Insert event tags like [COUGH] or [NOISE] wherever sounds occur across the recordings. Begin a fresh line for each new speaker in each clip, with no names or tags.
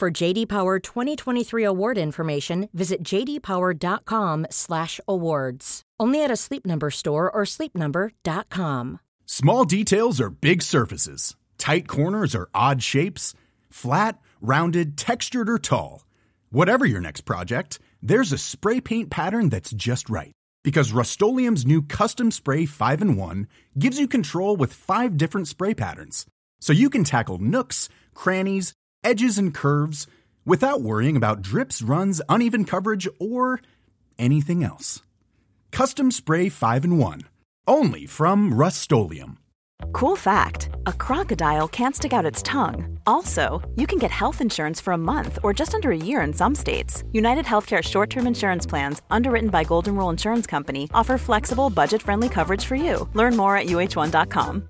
For JD Power 2023 award information, visit jdpower.com/awards. Only at a Sleep Number store or sleepnumber.com.
Small details are big surfaces. Tight corners are odd shapes. Flat, rounded, textured, or tall. Whatever your next project, there's a spray paint pattern that's just right. Because Rust new Custom Spray 5 in 1 gives you control with five different spray patterns. So you can tackle nooks, crannies, edges, and curves without worrying about drips, runs, uneven coverage, or anything else. Custom Spray 5 in 1. Only from Rust
Cool fact a crocodile can't stick out its tongue. Also, you can get health insurance for a month or just under a year in some states. United Healthcare short term insurance plans, underwritten by Golden Rule Insurance Company, offer flexible, budget friendly coverage for you. Learn more at uh1.com.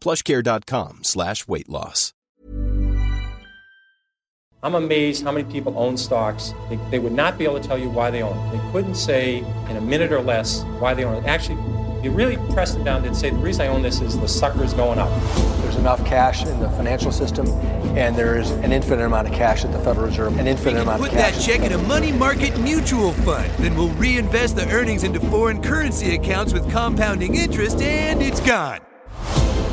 Plushcare.com slash weight loss.
I'm amazed how many people own stocks. They, they would not be able to tell you why they own it. They couldn't say in a minute or less why they own it. Actually, you really press them down, they'd say the reason I own this is the sucker's going up.
There's enough cash in the financial system, and there is an infinite amount of cash at the Federal Reserve. An infinite amount
put
of cash.
that check in a money market mutual fund. Then we'll reinvest the earnings into foreign currency accounts with compounding interest, and it's gone.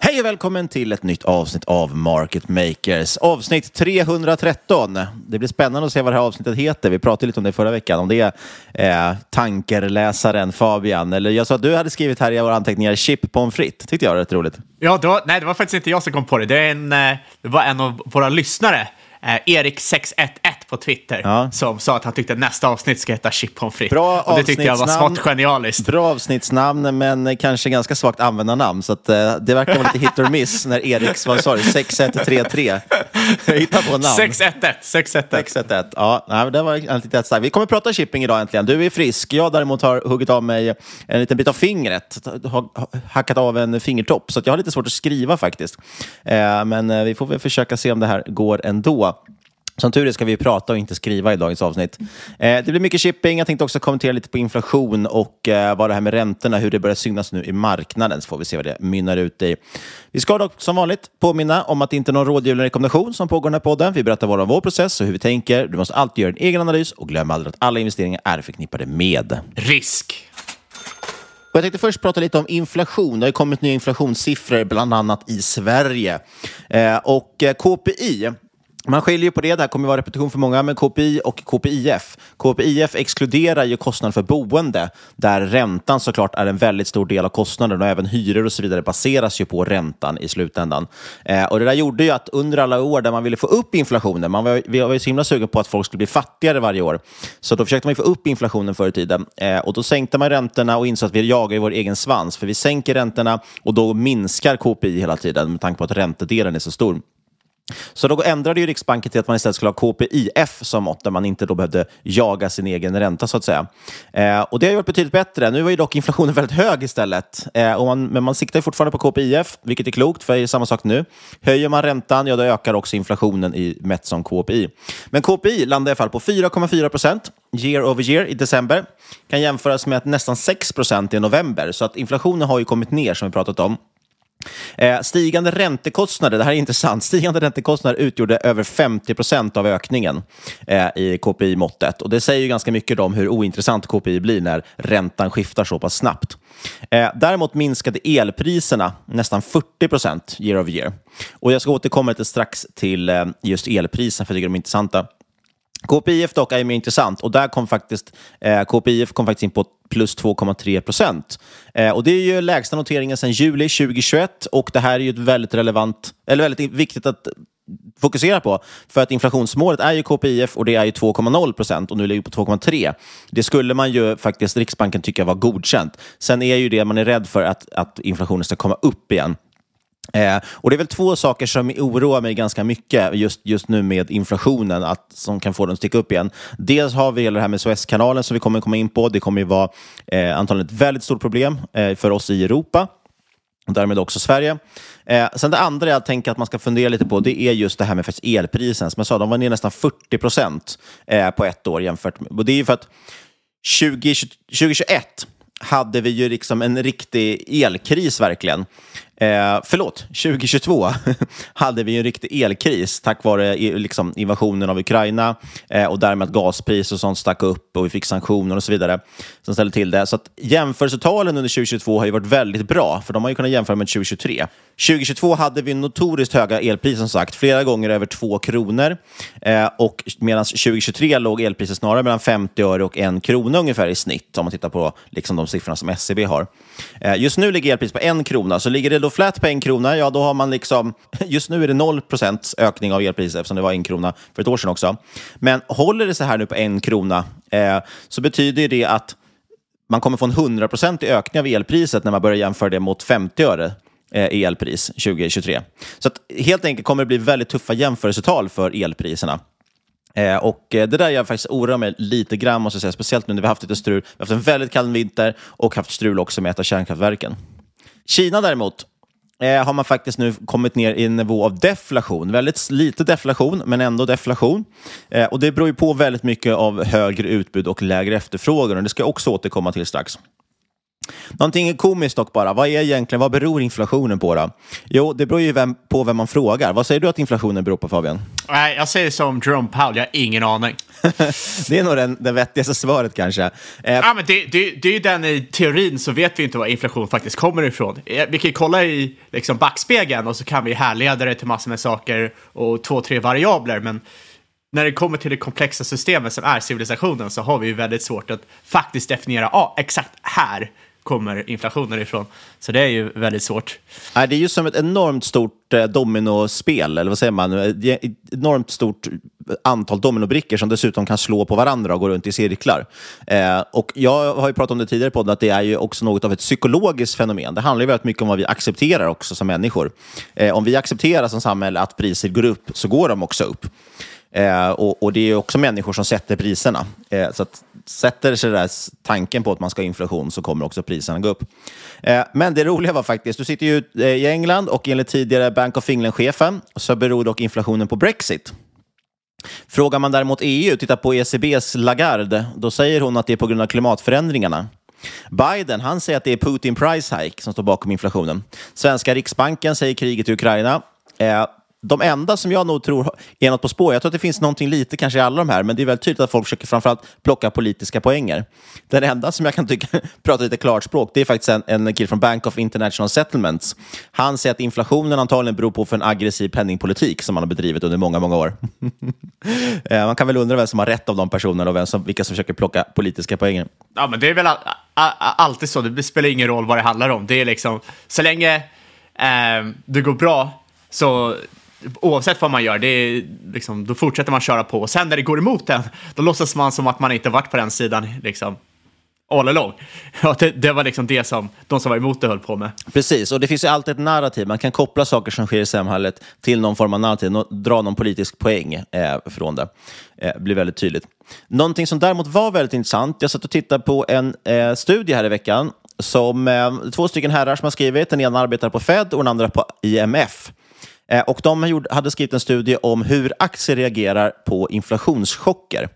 Hej och välkommen till ett nytt avsnitt av Market Makers. Avsnitt 313. Det blir spännande att se vad det här avsnittet heter. Vi pratade lite om det förra veckan. Om det är eh, tankerläsaren Fabian. Eller jag sa att du hade skrivit här i våra anteckningar chip pommes frites. Tyckte jag var rätt roligt.
Ja, det var, nej, det var faktiskt inte jag som kom på det. Det, är en, eh, det var en av våra lyssnare eh, Erik611 på Twitter
Ja.
som sa att han tyckte att nästa avsnitt ska heta Chip frites.
Bra
Och det tyckte jag var smått genialiskt.
Bra avsnittsnamn, men kanske ganska svagt användarnamn. Så att, eh, det verkar vara lite hit or miss när Eriks, vad sa du, 6133 hittar på namn.
611. 611.
611. Ja, nej, det var lite rätt starkt. Vi kommer att prata shipping idag äntligen. Du är frisk. Jag däremot har huggit av mig en liten bit av fingret. Har hackat av en fingertopp. Så jag har lite svårt att skriva faktiskt. Eh, men eh, vi får väl försöka se om det här går ändå. Som tur är ska vi prata och inte skriva i dagens avsnitt. Eh, det blir mycket shipping. Jag tänkte också kommentera lite på inflation och eh, vad det här med räntorna, hur det börjar synas nu i marknaden. Så får vi se vad det mynnar ut i. Vi ska dock som vanligt påminna om att det inte är någon rådgivande rekommendation som pågår i den här podden. Vi berättar bara om vår process och hur vi tänker. Du måste alltid göra en egen analys och glöm aldrig att alla investeringar är förknippade med
Risk.
jag tänkte först prata lite om inflation. Det har kommit nya inflationssiffror, bland annat i Sverige. Eh, och eh, KPI, man skiljer på det, det här kommer vara repetition för många, men KPI och KPIF. KPIF exkluderar ju kostnaden för boende, där räntan såklart är en väldigt stor del av kostnaden och även hyror och så vidare baseras ju på räntan i slutändan. Eh, och det där gjorde ju att under alla år där man ville få upp inflationen, man var, vi var ju så himla sugen på att folk skulle bli fattigare varje år, så då försökte man ju få upp inflationen förr i tiden. Eh, och då sänkte man räntorna och insåg att vi jagar ju vår egen svans, för vi sänker räntorna och då minskar KPI hela tiden med tanke på att räntedelen är så stor. Så då ändrade ju Riksbanken till att man istället skulle ha KPIF som mått, där man inte då behövde jaga sin egen ränta så att säga. Eh, och det har ju varit betydligt bättre. Nu var ju dock inflationen [LAUGHS] väldigt hög istället. Eh, och man, men man siktar ju fortfarande på KPIF, vilket är klokt, för det är samma sak nu. Höjer man räntan, ja då ökar också inflationen i mätt som KPI. Men KPI landar i alla fall på 4,4 procent year over year i december. Kan jämföras med att nästan 6 procent i november. Så att inflationen har ju kommit ner, som vi pratat om. Eh, stigande räntekostnader, det här är intressant, [LAUGHS] stigande räntekostnader utgjorde över 50 procent av ökningen eh, i KPI-måttet. Och det säger ju ganska mycket om hur ointressant KPI blir när räntan skiftar så pass snabbt. Eh, däremot minskade elpriserna nästan 40 procent year over year. Och jag ska återkomma lite strax till eh, just elpriserna, för jag tycker de är intressanta. KPIF dock är mer intressant och där kom faktiskt eh, KPIF kom faktiskt in på plus 2,3 procent. Eh, och det är ju lägsta noteringen sedan juli 2021 och det här är ju ett väldigt relevant, eller väldigt viktigt att fokusera på. För att inflationsmålet är ju KPIF och det är ju 2,0 procent och nu ligger vi på 2,3. Det skulle man ju faktiskt Riksbanken tycka var godkänt. Sen är ju det man är rädd för att, att inflationen ska komma upp igen. Eh, och Det är väl två saker som oroar mig ganska mycket just, just nu med inflationen, att, som kan få den att sticka upp igen. Dels har vi hela det här med Suezkanalen som vi kommer komma in på. Det kommer ju vara eh, antagligen ett väldigt stort problem eh, för oss i Europa och därmed också Sverige. Eh, sen det andra jag tänker att man ska fundera lite på, det är just det här med elprisen. Som jag sa, de var ner nästan 40 procent eh, på ett år jämfört med... Och det är ju för att 20, 2021 hade vi ju liksom en riktig elkris verkligen. Eh, förlåt, 2022 [LAUGHS] hade vi en riktig elkris tack vare liksom, invasionen av Ukraina eh, och därmed att gaspriser och sånt stack upp och vi fick sanktioner och så vidare som ställde till det. Så att jämförelsetalen under 2022 har ju varit väldigt bra, för de har ju kunnat jämföra med 2023. 2022 hade vi notoriskt höga elpriser som sagt, flera gånger över 2 kronor. Eh, och medan 2023 låg elpriset snarare mellan 50 öre och 1 krona ungefär i snitt, om man tittar på liksom, de siffrorna som SCB har. Eh, just nu ligger elpriset på en krona, så ligger det då flat på en krona, ja då har man liksom, [LAUGHS] just nu är det 0 procents ökning av elpriset eftersom det var en krona för ett år sedan också. Men håller det så här nu på en krona eh, så betyder det att man kommer få en 100% ökning av elpriset när man börjar jämföra det mot 50 öre eh, i elpris 2023. Så att, helt enkelt kommer det bli väldigt tuffa jämförelsetal för elpriserna. Eh, och eh, det där jag faktiskt oroar mig lite grann, måste jag säga, speciellt nu när vi har haft lite strul. Vi har haft en väldigt kall vinter och haft strul också med ett av kärnkraftverken. Kina däremot eh, har man faktiskt nu kommit ner i en nivå av deflation. Väldigt lite deflation, men ändå deflation. Eh, och Det beror ju på väldigt mycket av högre utbud och lägre efterfrågan. Och det ska jag också återkomma till strax. Någonting komiskt dock bara. Vad är egentligen, vad beror inflationen på då? Jo, det beror ju vem, på vem man frågar. Vad säger du att inflationen beror på Fabian?
Nej, jag säger som Jerome Powell, jag har ingen aning. [LAUGHS]
det är nog den, det vettigaste svaret kanske.
Eh, ja, men det, det, det är ju den i teorin så vet vi inte var inflation faktiskt kommer ifrån. Eh, vi kan kolla i liksom, backspegeln och så kan vi härleda det till massor med saker och två, tre variabler. Men när det kommer till det komplexa systemet som är civilisationen så har vi ju väldigt svårt att faktiskt definiera ah, exakt här kommer inflationen ifrån. Så det är ju väldigt svårt.
det är ju som ett enormt stort eh, dominospel, eller vad säger man? Ett enormt stort eh, antal dominobrickor som dessutom kan slå på varandra och gå runt i cirklar. Eh, och jag har ju pratat om det tidigare på att det är ju också något av ett psykologiskt fenomen. Det handlar ju väldigt mycket om vad vi accepterar också som människor. Eh, om vi accepterar som samhälle att priser går upp, så går de också upp. Eh, och, och, det är också människor som sätter priserna. Eh, så att sätter sig där tanken på att man ska ha inflation så kommer också priserna gå upp. Eh, men det roliga var faktiskt, du sitter ju eh, i England och enligt tidigare Bank of England-chefen så beror dock inflationen på Brexit. Frågar man däremot EU, tittar på ECBs Lagarde, då säger hon att det är på grund av klimatförändringarna. Biden han säger att det är Putin price hike som står bakom inflationen. Svenska Riksbanken säger kriget i Ukraina. Eh, de enda som jag nog tror är något på spår, jag tror att det finns någonting lite kanske i alla de här, men det är väldigt tydligt att folk försöker framförallt plocka politiska poänger. Den enda som jag kan tycka [LAUGHS] pratar lite klarspråk, det är faktiskt en, en kille från Bank of International Settlements. Han säger att inflationen antagligen beror på för en aggressiv penningpolitik som man har bedrivit under många, många år. [LAUGHS] Eh, man kan väl undra vem som har rätt av de personerna och vem som, vilka som försöker plocka politiska poänger.
Ja, men det är väl all, all, alltid så. Det spelar ingen roll vad det handlar om. Det är liksom, så länge eh, det går bra så oavsett vad man gör, det är liksom, då fortsätter man köra på. Och sen när det går emot en, då låtsas man som att man inte varit på den sidan liksom, all along. [LAUGHS] Ja, det, det, var liksom det som de som var emot det höll på med.
Precis, och det finns ju alltid ett narrativ. Man kan koppla saker som sker i samhället till någon form av narrativ, och dra någon politisk poäng eh, från det. Eh, blir väldigt tydligt. Någonting som däremot var väldigt intressant, jag satt och tittade på en eh, studie här i veckan som eh, två stycken herrar som har skrivit. Den ena arbetar på Fed och den andra på IMF. Eh, och de hade skrivit en studie om hur aktier reagerar på inflationschocker.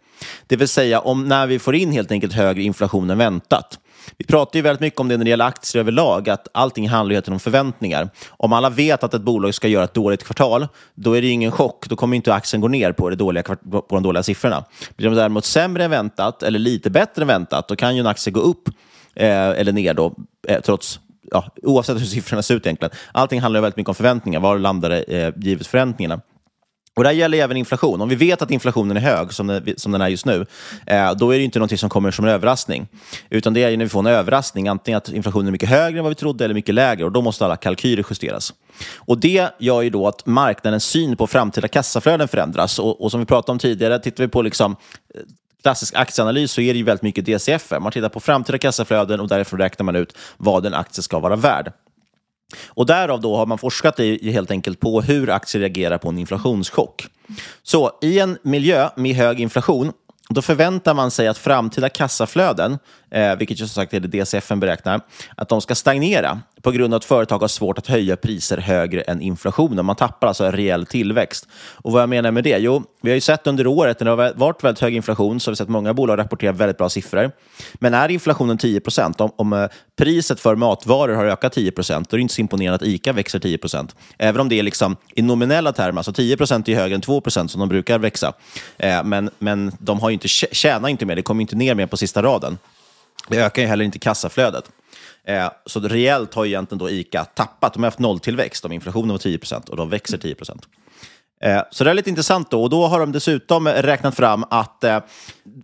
Det vill säga om när vi får in helt enkelt högre inflation än väntat. Vi pratar ju väldigt mycket om det när det gäller aktier överlag, att allting handlar ju om förväntningar. Om alla vet att ett bolag ska göra ett dåligt kvartal, då är det ju ingen chock. Då kommer inte aktien gå ner på, det dåliga, på de dåliga siffrorna. Blir de däremot sämre än väntat, eller lite bättre än väntat, då kan ju en aktie gå upp eh, eller ner då, eh, trots ja, oavsett hur siffrorna ser ut egentligen. Allting handlar väldigt mycket om förväntningar. Var landar det eh, givet förväntningarna? Och det här gäller även inflation. Om vi vet att inflationen är hög, som den, som den är just nu, eh, då är det inte någonting som kommer som en överraskning. Utan det är när vi får en överraskning, antingen att inflationen är mycket högre än vad vi trodde eller mycket lägre. Och då måste alla kalkyler justeras. Och det gör ju då att marknadens syn på framtida kassaflöden förändras. Och, och som vi pratade om tidigare, tittar vi på liksom eh, klassisk aktieanalys så är det ju väldigt mycket DCF. Man tittar på framtida kassaflöden och därifrån räknar man ut vad en aktie ska vara värd. Och därav då har man forskat i, helt enkelt på hur aktier reagerar på en inflationschock. Så i en miljö med hög inflation då förväntar man sig att framtida kassaflöden, eh, vilket ju som sagt är det DCF beräknar, att de ska stagnera på grund av att företag har svårt att höja priser högre än inflationen. Man tappar alltså en reell tillväxt. Och vad jag menar med det? Jo, vi har ju sett under året när det har varit väldigt hög inflation så har vi sett många bolag rapportera väldigt bra siffror. Men är inflationen 10 procent, om, om eh, priset för matvaror har ökat 10 procent, då är det inte så imponerande att ICA växer 10 procent. Även om det är liksom i nominella termer, alltså 10 procent är högre än 2 procent som de brukar växa. Eh, men, men de har inte, tjänar inte mer, det kommer inte ner mer på sista raden. Det ökar ju heller inte kassaflödet. Eh, så rejält har egentligen då ICA tappat. De har haft nolltillväxt om inflationen var 10 och de växer 10. Eh, så det är lite intressant då. Och då har de dessutom räknat fram att eh,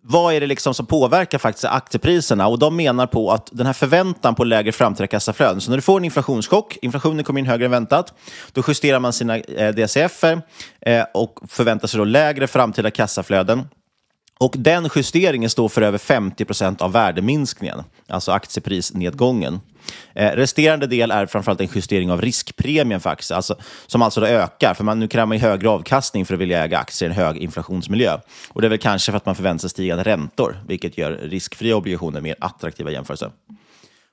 vad är det liksom som påverkar faktiskt aktiepriserna? Och de menar på att den här förväntan på lägre framtida kassaflöden. Så när du får en inflationschock, inflationen kommer in högre än väntat, då justerar man sina eh, DCF eh, och förväntar sig då lägre framtida kassaflöden. Och den justeringen står för över 50 procent av värdeminskningen, alltså aktieprisnedgången. Eh, resterande del är framförallt en justering av riskpremien för aktier, alltså, som alltså ökar. För man, nu kräver man ju högre avkastning för att vilja äga aktier i en hög inflationsmiljö. Och det är väl kanske för att man förväntar sig stigande räntor, vilket gör riskfria obligationer mer attraktiva i jämförelse.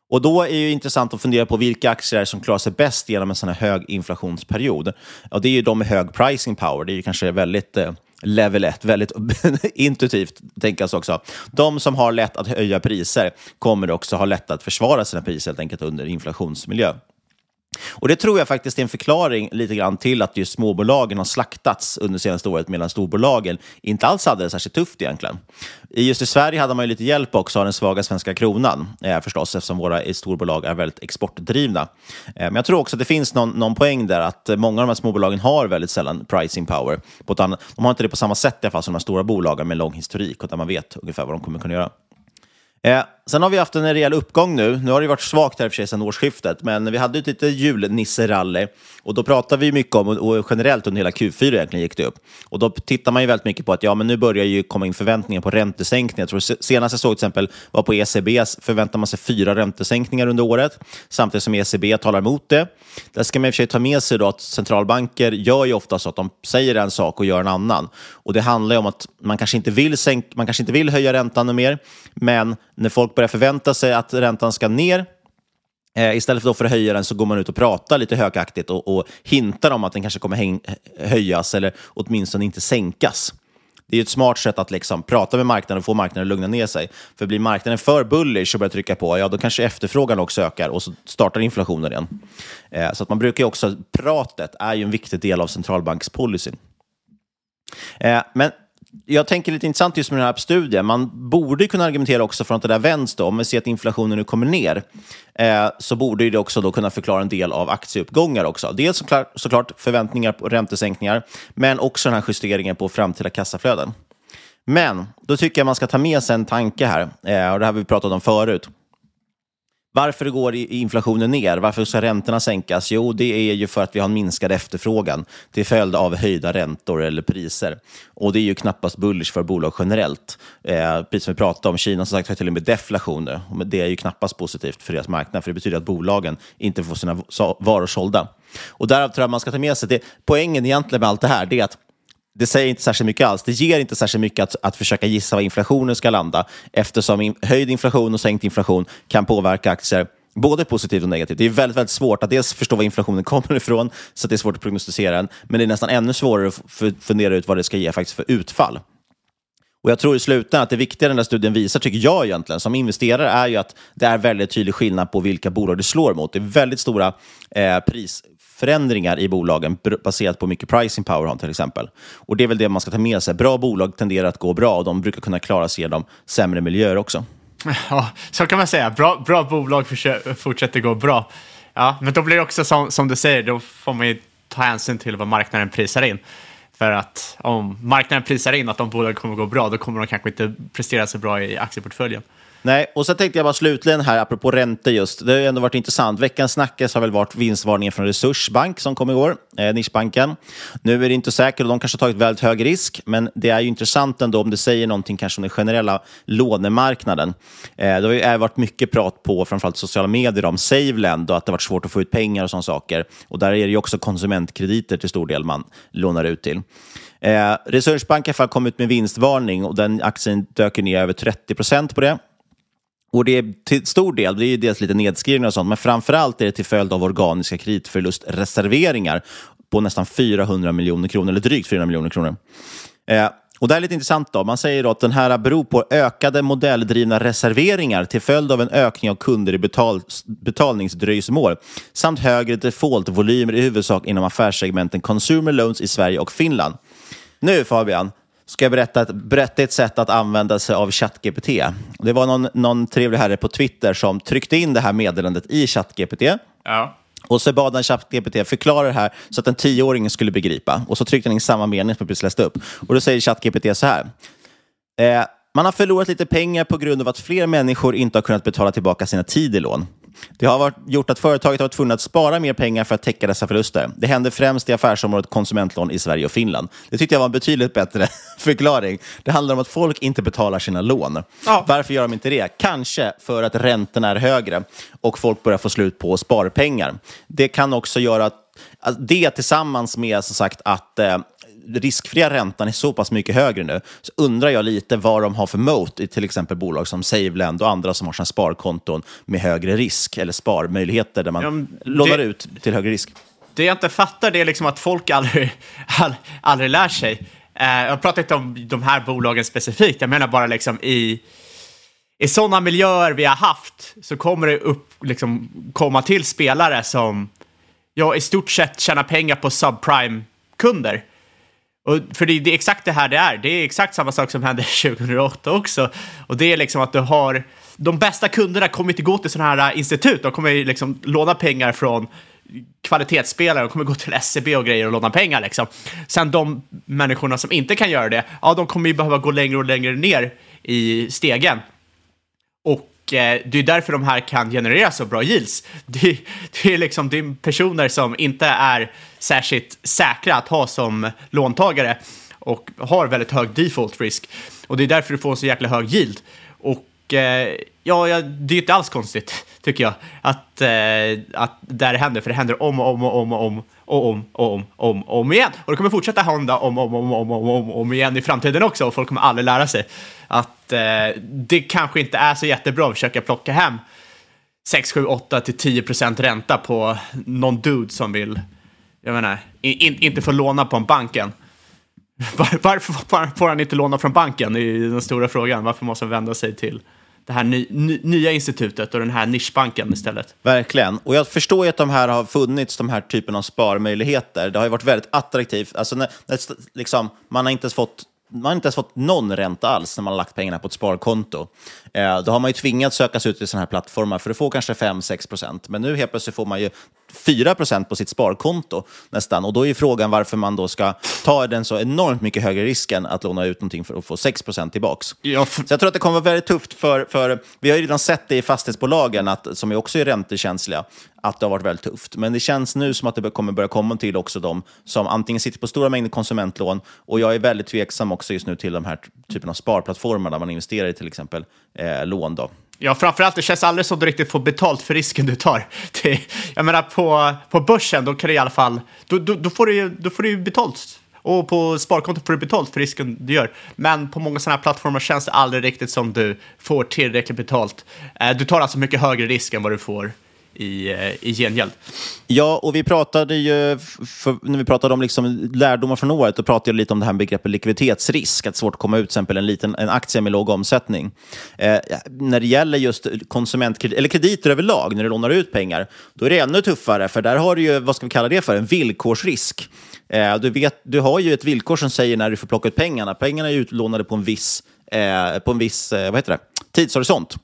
Och då är det intressant att fundera på vilka aktier som klarar sig bäst genom en sån här hög inflationsperiod. Och det är ju de med hög pricing power. Det är ju kanske väldigt eh, level 1, väldigt [LAUGHS] intuitivt tänkas också. De som har lätt att höja priser kommer också ha lätt att försvara sina priser helt enkelt under inflationsmiljö. Och Det tror jag faktiskt är en förklaring lite grann till att just småbolagen har slaktats under senaste året medan storbolagen inte alls hade det särskilt tufft egentligen. Just i Sverige hade man ju lite hjälp också av den svaga svenska kronan eh, förstås eftersom våra storbolag är väldigt exportdrivna. Eh, men jag tror också att det finns någon, någon poäng där att många av de här småbolagen har väldigt sällan pricing power. På ett annat, de har inte det på samma sätt i alla fall som de här stora bolagen med lång historik och där man vet ungefär vad de kommer kunna göra. Eh, sen har vi haft en rejäl uppgång nu. Nu har det varit svagt här för sig sedan årsskiftet, men vi hade ett litet julnisserally och då pratade vi mycket om, och generellt under hela Q4 egentligen gick det upp. Och då tittar man ju väldigt mycket på att ja, men nu börjar ju komma in förväntningar på räntesänkningar. Jag tror senast jag såg till exempel var på ECB förväntar man sig fyra räntesänkningar under året, samtidigt som ECB talar emot det. Där ska man i och för sig ta med sig då att centralbanker gör ju ofta så att de säger en sak och gör en annan. Och det handlar ju om att man kanske inte vill, sänk, man kanske inte vill höja räntan mer, men när folk börjar förvänta sig att räntan ska ner eh, Istället för, för att höja den så går man ut och pratar lite högaktigt och, och hintar om att den kanske kommer höjas eller åtminstone inte sänkas. Det är ett smart sätt att liksom prata med marknaden och få marknaden att lugna ner sig. För blir marknaden för bullish och börjar trycka på, ja då kanske efterfrågan också ökar och så startar inflationen igen. Eh, så att man brukar ju också, pratet är ju en viktig del av centralbankspolicyn. Eh, men jag tänker lite intressant just med den här studien. Man borde kunna argumentera också för att det där vänds. Då. Om vi ser att inflationen nu kommer ner eh, så borde det också då kunna förklara en del av aktieuppgångar också. Dels såklart, såklart förväntningar på räntesänkningar, men också den här justeringen på framtida kassaflöden. Men då tycker jag man ska ta med sig en tanke här, eh, och det här har vi pratat om förut. Varför går inflationen ner? Varför ska räntorna sänkas? Jo, det är ju för att vi har en minskad efterfrågan till följd av höjda räntor eller priser. Och det är ju knappast bullish för bolag generellt. Eh, precis som vi pratade om, Kina som sagt har till och med deflation nu. Det är ju knappast positivt för deras marknad, för det betyder att bolagen inte får sina varor sålda. Och därav tror jag man ska ta med sig det. Poängen egentligen med allt det här, det är att det säger inte särskilt mycket alls. Det ger inte särskilt mycket att, att försöka gissa var inflationen ska landa eftersom in, höjd inflation och sänkt inflation kan påverka aktier både positivt och negativt. Det är väldigt, väldigt svårt att dels förstå var inflationen kommer [LAUGHS] ifrån, så det är svårt att prognostisera den, men det är nästan ännu svårare att fundera ut vad det ska ge faktiskt för utfall. Och jag tror i slutändan att det viktiga den där studien visar, tycker jag egentligen, som investerare, är ju att det är väldigt tydlig skillnad på vilka bolag det slår mot. Det är väldigt stora eh, förändringar i bolagen baserat på hur mycket pricing power har till exempel. Och det är väl det man ska ta med sig. Bra bolag tenderar att gå bra och de brukar kunna klara sig genom sämre miljöer också.
Ja, så kan man säga. Bra, bra bolag fortsätter gå bra. Ja, men då blir det också som, som du säger, då får man ju ta hänsyn till vad marknaden prisar in. För att om marknaden prisar in att de bolagen kommer gå bra, då kommer de kanske inte prestera så bra i aktieportföljen.
Nej, och så tänkte jag bara slutligen här, apropå räntor just. Det har ju ändå varit intressant. Veckans snackis har väl varit vinstvarningen från Resursbank som kom igår, eh, nischbanken. Nu är det inte säkert och de kanske har tagit väldigt hög risk, men det är ju intressant ändå om det säger någonting kanske om den generella lånemarknaden. Eh, det har ju varit mycket prat på framförallt sociala medier om SaveLend och att det har varit svårt att få ut pengar och sådana saker. Och där är det ju också konsumentkrediter till stor del man lånar ut till. Eh, Resursbank har kommit ut med vinstvarning och den aktien dök ner över 30 procent på det. Och det är till stor del, det är ju dels lite nedskrivningar och sånt, men framför allt är det till följd av organiska kreditförlustreserveringar på nästan 400 miljoner kronor, eller drygt 400 miljoner kronor. Eh, och det är lite intressant. då. Man säger då att den här beror på ökade modelldrivna reserveringar till följd av en ökning av kunder i betal betalningsdröjsmål samt högre defaultvolymer i huvudsak inom affärssegmenten consumer loans i Sverige och Finland. Nu Fabian, ska jag berätta ett, berätta ett sätt att använda sig av ChatGPT. Det var någon, någon trevlig herre på Twitter som tryckte in det här meddelandet i ChatGPT.
Ja.
Och så bad han ChatGPT förklara det här så att en tioåring skulle begripa. Och så tryckte han in samma mening som jag precis läste upp. Och då säger ChatGPT så här. Eh, man har förlorat lite pengar på grund av att fler människor inte har kunnat betala tillbaka sina tid-lån. Det har varit, gjort att företaget har varit tvungna att spara mer pengar för att täcka dessa förluster. Det händer främst i affärsområdet konsumentlån i Sverige och Finland. Det tyckte jag var en betydligt bättre [LAUGHS] förklaring. Det handlar om att folk inte betalar sina lån. Ja. Varför gör de inte det? Kanske för att räntorna är högre och folk börjar få slut på sparpengar. Det kan också göra att det tillsammans med som sagt att eh, riskfria räntan är så pass mycket högre nu, så undrar jag lite vad de har för moat i till exempel bolag som SaveLend och andra som har sina sparkonton med högre risk eller sparmöjligheter där man ja, det, lånar ut till högre risk.
Det jag inte fattar det är liksom att folk aldrig, [LAUGHS] all, aldrig lär sig. Uh, jag pratar inte om de här bolagen specifikt, jag menar bara liksom i i sådana miljöer vi har haft så kommer det upp, liksom, komma till spelare som ja, i stort sett tjänar pengar på subprime-kunder. Och för det, det, är exakt det här det är. Det är exakt samma sak som hände [LAUGHS] 2008 också. Och det är liksom att du har... De bästa kunderna kommer inte gå till sådana här äh, institut. De kommer liksom låna pengar från kvalitetsspelare. De kommer gå till SCB och grejer och låna pengar. Liksom. Sen de människorna som inte kan göra det, ja, de kommer ju behöva gå längre och längre ner i stegen. Och Eh, det är därför de här kan generera så bra yields. [LAUGHS] Det, det, är liksom, det är personer som inte är särskilt säkra att ha som låntagare och har väldigt hög default risk. Och det är därför du får en så jäkla hög yield. Och eh, ja, ja, det är inte alls konstigt, [LAUGHS] tycker jag, att, eh, att det här händer. För det händer om och om och om och om och om och om, om, om igen. Och det kommer fortsätta hända om och om, om, om, om, om, om igen i framtiden också. Och folk kommer aldrig lära sig att eh, det kanske inte är så jättebra att försöka plocka hem 6, 7, 8 till 10 procent ränta på någon dude som vill, jag menar, in, inte få låna på en banken. [LAUGHS] Var, varför får han inte låna från banken? Det är den stora frågan. Varför måste han vända sig till det här ny, ny, nya institutet och den här nischbanken istället.
Verkligen. Och jag förstår ju att de här har funnits, de här typen av sparmöjligheter. Det har ju varit väldigt attraktivt. Alltså när, när liksom, man har inte ens fått man har inte ens fått någon ränta alls när man har lagt pengarna på ett sparkonto. Eh, då har man ju tvingats söka sig ut till sådana här plattformar för att få kanske 5-6 procent. Men nu helt plötsligt får man ju 4 procent på sitt sparkonto nästan. Och då är frågan varför man då ska ta den så enormt mycket högre risken att låna ut någonting för att få 6 procent tillbaks. Ja, för... Så jag tror att det kommer vara väldigt tufft för, för, vi har ju redan sett det i fastighetsbolagen, att, som är också är räntekänsliga, att det har varit väldigt tufft. Men det känns nu som att det kommer börja komma till också de som antingen sitter på stora mängder konsumentlån, och jag är väldigt tveksam också just nu till de här typen av sparplattformar där man investerar i till exempel eh, lån. Då.
Ja, framförallt, det känns aldrig som du riktigt får betalt för risken du tar. [LAUGHS] Det, jag menar, på, på börsen, då kan du i alla fall, då, då, då får, du, då får du betalt. Och på sparkontot får du betalt för risken du gör. Men på många sådana här plattformar känns det aldrig riktigt som du får tillräckligt betalt. Eh, du tar alltså mycket högre risk än vad du får i, eh, i gengäld.
Ja, och vi pratade ju, för, när vi pratade om liksom lärdomar från året, då pratade jag lite om det här med begreppet likviditetsrisk, att det är svårt att komma ut till exempel en, liten, en aktie med låg omsättning. Eh, när det gäller just konsumentkrediter, eller krediter överlag, när du lånar ut pengar, då är det ännu tuffare, för där har du ju, vad ska vi kalla det för, en villkorsrisk. Eh, du, vet, du har ju ett villkor som säger när du får plocka ut pengarna. Pengarna är utlånade på en viss, eh, på en viss eh, vad heter det? tidshorisont.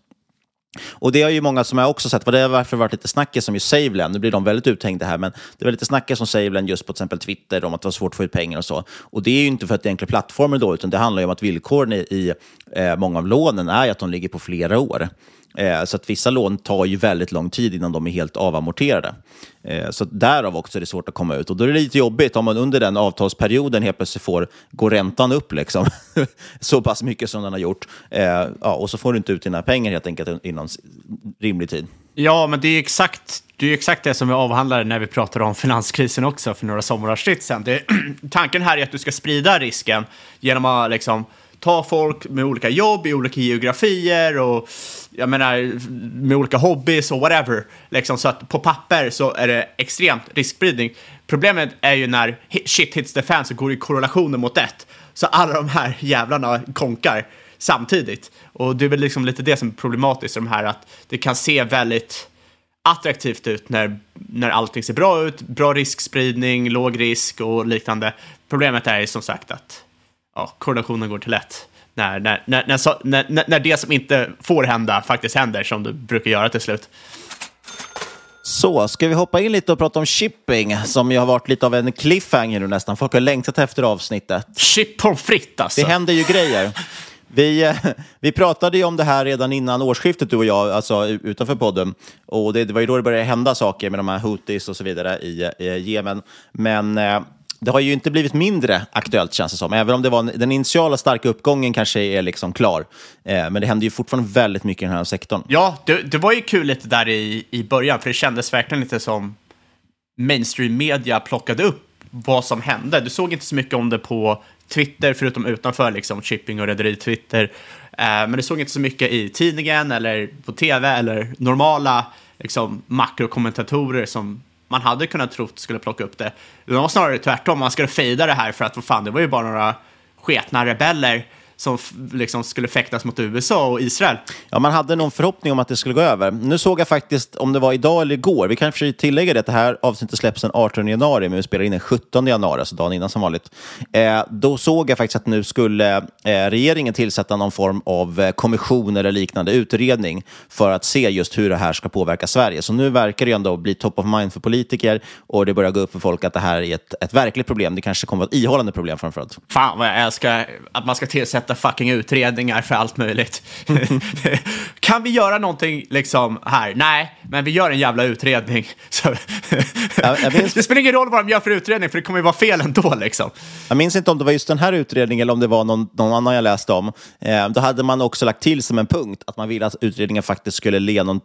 Och det har ju många som jag också sett, för det har varför varit lite snackis som ju SaveLend, nu blir de väldigt uthängda här, men det var lite snackis som SaveLend just på till exempel Twitter om att det var svårt att få ut pengar och så. Och det är ju inte för att det är enkla plattformar då, utan det handlar ju om att villkoren i, i eh, många av lånen är att de ligger på flera år. Eh, så att vissa lån tar ju väldigt lång tid innan de är helt avamorterade. Eh, så därav också är det svårt att komma ut. Och då är det lite jobbigt om man under den avtalsperioden helt plötsligt får gå räntan upp liksom. [LAUGHS] så pass mycket som den har gjort. Eh, ja, och så får du inte ut dina pengar helt enkelt inom rimlig tid.
Ja, men det är exakt det, är exakt det som vi avhandlade när vi pratade om finanskrisen också för några somrar sedan. Det, [CLEARS THROAT] tanken här är att du ska sprida risken genom att liksom, ta folk med olika jobb i olika geografier och jag menar med olika hobbys och whatever. Liksom, så att på papper så är det extremt riskspridning. Problemet är ju när shit hits the fan så går det i korrelationer mot ett. Så alla de här jävlarna konkar samtidigt. Och det är väl liksom lite det som är problematiskt, de här att det kan se väldigt attraktivt ut när, när allting ser bra ut, bra riskspridning, låg risk och liknande. Problemet är ju som sagt att ja, korrelationen går till ett. När, när, när, när, när, när det som inte får hända faktiskt händer, som det brukar göra till slut.
Så, ska vi hoppa in lite och prata om shipping, som ju har varit lite av en cliffhanger nu nästan. Folk har längtat efter avsnittet.
Chip pommes frites alltså.
Det händer ju grejer. Vi, eh, vi pratade ju om det här redan innan årsskiftet, du och jag, alltså utanför podden. Och det, det var ju då det började hända saker med de här Houthis och så vidare i, i Jemen. Men eh, det har ju inte blivit mindre aktuellt känns det som. Även om det var den initiala starka uppgången kanske är liksom klar. Eh, men det händer ju fortfarande väldigt mycket i den här sektorn.
Ja, det, det var ju kul lite där i, i början, för det kändes verkligen lite som mainstream media plockade upp vad som hände. Du såg inte så mycket om det på Twitter, förutom utanför liksom, shipping och rederi-Twitter. Eh, men du såg inte så mycket i tidningen eller på tv eller normala liksom, makrokommentatorer som man hade kunnat tro skulle plocka upp det. Det var snarare tvärtom, man skulle fejda det här för att vad fan, det var ju bara några sketna rebeller som liksom skulle fäktas mot USA och Israel.
Ja, man hade någon förhoppning om att det skulle gå över. Nu såg jag faktiskt, om det var idag eller igår, vi kan tillägga det, att det här avsnittet släpps den 18 januari, men vi spelar in den 17 januari, alltså dagen innan som vanligt. Eh, då såg jag faktiskt att nu skulle eh, regeringen tillsätta någon form av eh, kommission eller liknande utredning för att se just hur det här ska påverka Sverige. Så nu verkar det ändå bli top of mind för politiker och det börjar gå upp för folk att det här är ett, ett verkligt problem. Det kanske kommer att vara ett ihållande problem framförallt.
Fan vad jag älskar att man ska tillsätta tillsätta fucking utredningar för allt möjligt. [LAUGHS] kan vi göra någonting liksom här? Nej, men vi gör en jävla utredning. [LAUGHS] minns... [LAUGHS] Det spelar ingen roll vad de gör för utredning, för det kommer ju vara fel ändå. Liksom.
Jag minns inte om det var just den här utredningen eller om det var någon, någon annan jag läste om. Eh, då hade man också lagt till som en punkt att man ville att utredningen faktiskt skulle ge, någon,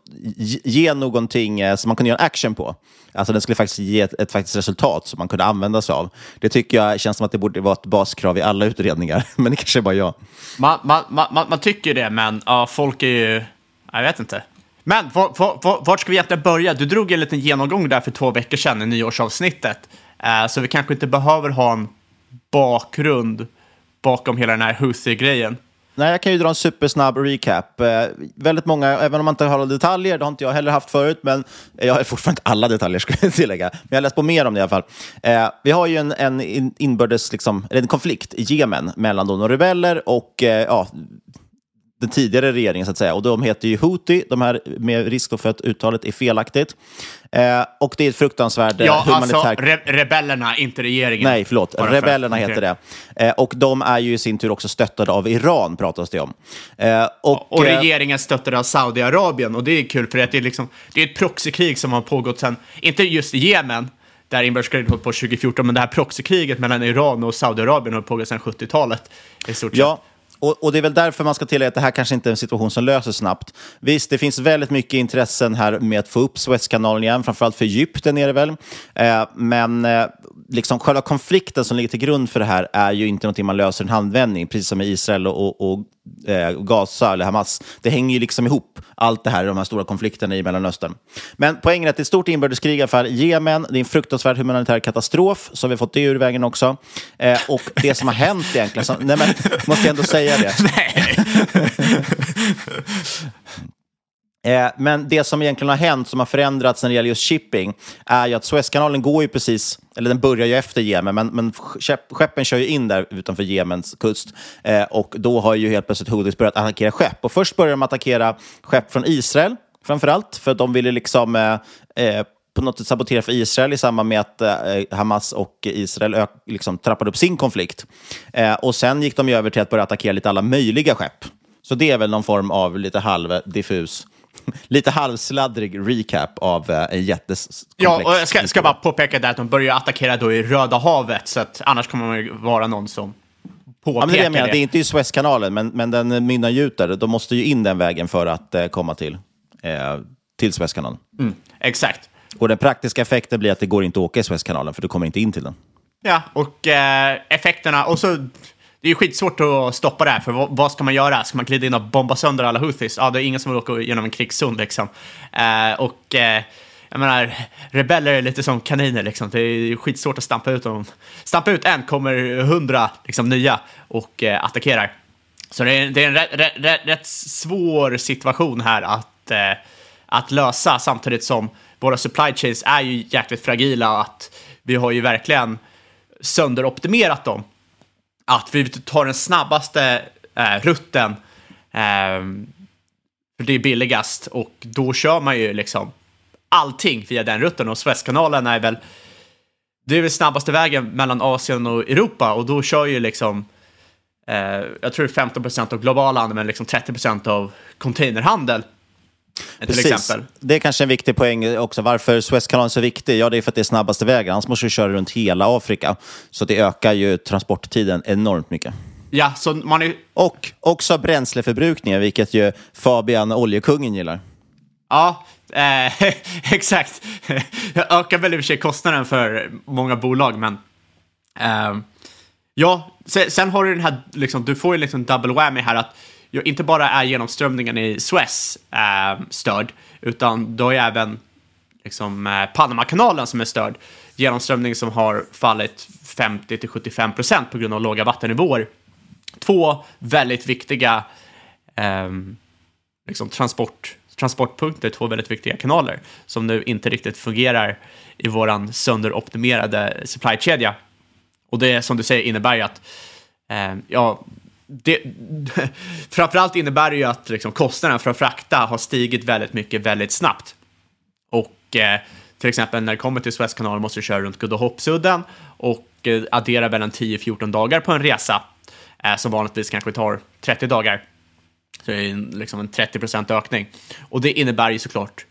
ge någonting eh, som man kunde göra action på. Alltså den skulle faktiskt ge ett, ett faktiskt resultat som man kunde använda sig av. Det tycker jag känns som att det borde vara ett baskrav i alla utredningar, men det kanske är bara jag.
Man, man, man, man tycker det, men ja, folk är ju... Jag vet inte. Men vart ska vi egentligen börja? Du drog en liten genomgång där för två veckor sedan i nyårsavsnittet. Uh, så vi kanske inte behöver ha en bakgrund bakom hela den här Houthi-grejen.
Nej, jag kan ju dra en supersnabb recap. Eh, väldigt många, även om man inte har alla detaljer, det har inte jag heller haft förut, men eh, jag har fortfarande inte alla detaljer [LAUGHS] skulle jag tillägga. Men jag har läst på mer om det i alla fall. Eh, vi har ju en, en inbördes, liksom, en konflikt i Jemen mellan de rebeller och eh, ja, den tidigare regeringen, så att säga. Och de heter ju Houthi, de här med risk för att uttalet är felaktigt. Eh, och det är ett fruktansvärt
ja, humanitärt... Alltså, re rebellerna, inte regeringen.
Nej, förlåt. Rebellerna för... heter det. Eh, och de är ju i sin tur också stöttade av Iran, pratas det om.
Eh, och, och eh, regeringen stöttade av Saudiarabien. Och det är kul, för det är, liksom, det är ett proxykrig som har pågått sedan, inte just i Jemen, där inbördeskriget höll på 2014, men det här proxykriget mellan Iran och Saudiarabien har pågått sedan 70-talet. I stort sett.
Ja, och, och, det är väl därför man ska tillägga att det här kanske inte är en situation som löser snabbt. Visst, det finns väldigt mycket intressen här med att få upp Suezkanalen igen, framförallt för Egypten är det väl. Eh, men eh, liksom själva konflikten som ligger till grund för det här är ju inte någonting man löser i en handvändning, precis som med Israel och, och, och eh, Gaza eller Hamas. Det hänger ju liksom ihop, allt det här, de här stora konflikterna i Mellanöstern. Men poängen är att det är ett stort inbördeskrig i alla fall i Jemen. Det är en fruktansvärd humanitär katastrof, så vi har fått det ur vägen också. Eh, och det som har hänt egentligen, så, nej men, måste jag ändå säga det. [LAUGHS] Eh, men det som egentligen har hänt, som har förändrats när det gäller just shipping, är ju att Suezkanalen går ju precis, eller den börjar ju efter Jemen, men, men skeppen kör ju in där utanför Jemens kust. Eh, och då har ju helt plötsligt Houthis börjat attackera skepp. Och först börjar de attackera skepp från Israel, framför allt, för att de ville liksom eh, eh på något sätt sabotera för Israel i samband med att eh, Hamas och Israel liksom trappade upp sin konflikt. Eh, och sen gick de över till att börja attackera lite alla möjliga skepp. Så det är väl någon form av lite halvdiffus [LAUGHS] lite halvsladdrig recap av eh, en jättekomplex...
Ja, och jag ska, ska bara påpeka där att de börjar attackera då i Röda havet, så att annars kommer man ju vara någon som påpekar ja, men det. Jag menar,
det är inte i Suezkanalen, men, men den mynnar ju ut där. De måste ju in den vägen för att eh, komma till, eh, till Suezkanalen.
Mm, exakt.
Och den praktiska effekten blir att det går inte att åka i Suezkanalen, för du kommer inte in till den.
Ja, och eh, effekterna... Och så det är ju skitsvårt att stoppa det här, för vad, vad, ska man göra? Ska man glida in och bomba sönder alla Houthis? Ja, det är ingen som vill åka genom en krigszon liksom. Eh, och eh, jag menar, rebeller är lite som kaniner liksom. Det är skitsvårt att stampa ut dem. Stampa ut en, kommer hundra liksom, nya och eh, attackerar. Så det är, det är en rätt, rätt, rätt, svår situation här att, eh, att lösa, samtidigt som våra supply chains är ju jäkligt fragila. och Att vi har ju verkligen sönderoptimerat dem att vi tar den snabbaste eh, rutten, eh, för det är billigast, och då kör man ju liksom allting via den rutten. Och Suezkanalen är väl det är väl snabbaste vägen mellan Asien och Europa. Och då kör ju liksom eh, jag tror 15 procent av global handel men liksom 30 procent av containerhandel. Precis. Till exempel.
Det är kanske en viktig poäng också. Varför Suezkanalen är så viktig? Ja, det är för att det är snabbaste vägen. Annars måste du köra runt hela Afrika. Så det ökar ju transporttiden enormt mycket.
Ja, så man är...
Och också bränsleförbrukningen, vilket ju Fabian, oljekungen, gillar.
Ja, eh, [LAUGHS] exakt. Jag ökar väl i och för sig kostnaden för många bolag, men... Eh, ja, sen, sen, har du den här, liksom, du får ju liksom double whammy här att inte bara är genomströmningen i Suez eh, störd, utan då är även liksom, eh, Panamakanalen som är störd. Genomströmning som har fallit 50 75 procent på grund av låga vattennivåer. Två väldigt viktiga eh, liksom transport, transportpunkter, två väldigt viktiga kanaler som nu inte riktigt fungerar i vår sönderoptimerade supply-kedja. Och det som du säger innebär ju att eh, ja, det, [LAUGHS] framförallt innebär det ju att liksom, kostnaden för att frakta har stigit väldigt mycket väldigt snabbt. Och eh, till exempel när det kommer till Suezkanalen måste du köra runt Guddehoppsudden och eh, addera mellan 10-14 dagar på en resa eh, som vanligtvis kanske tar 30 dagar. Så det är en, liksom en 30 procent ökning. Och det innebär ju såklart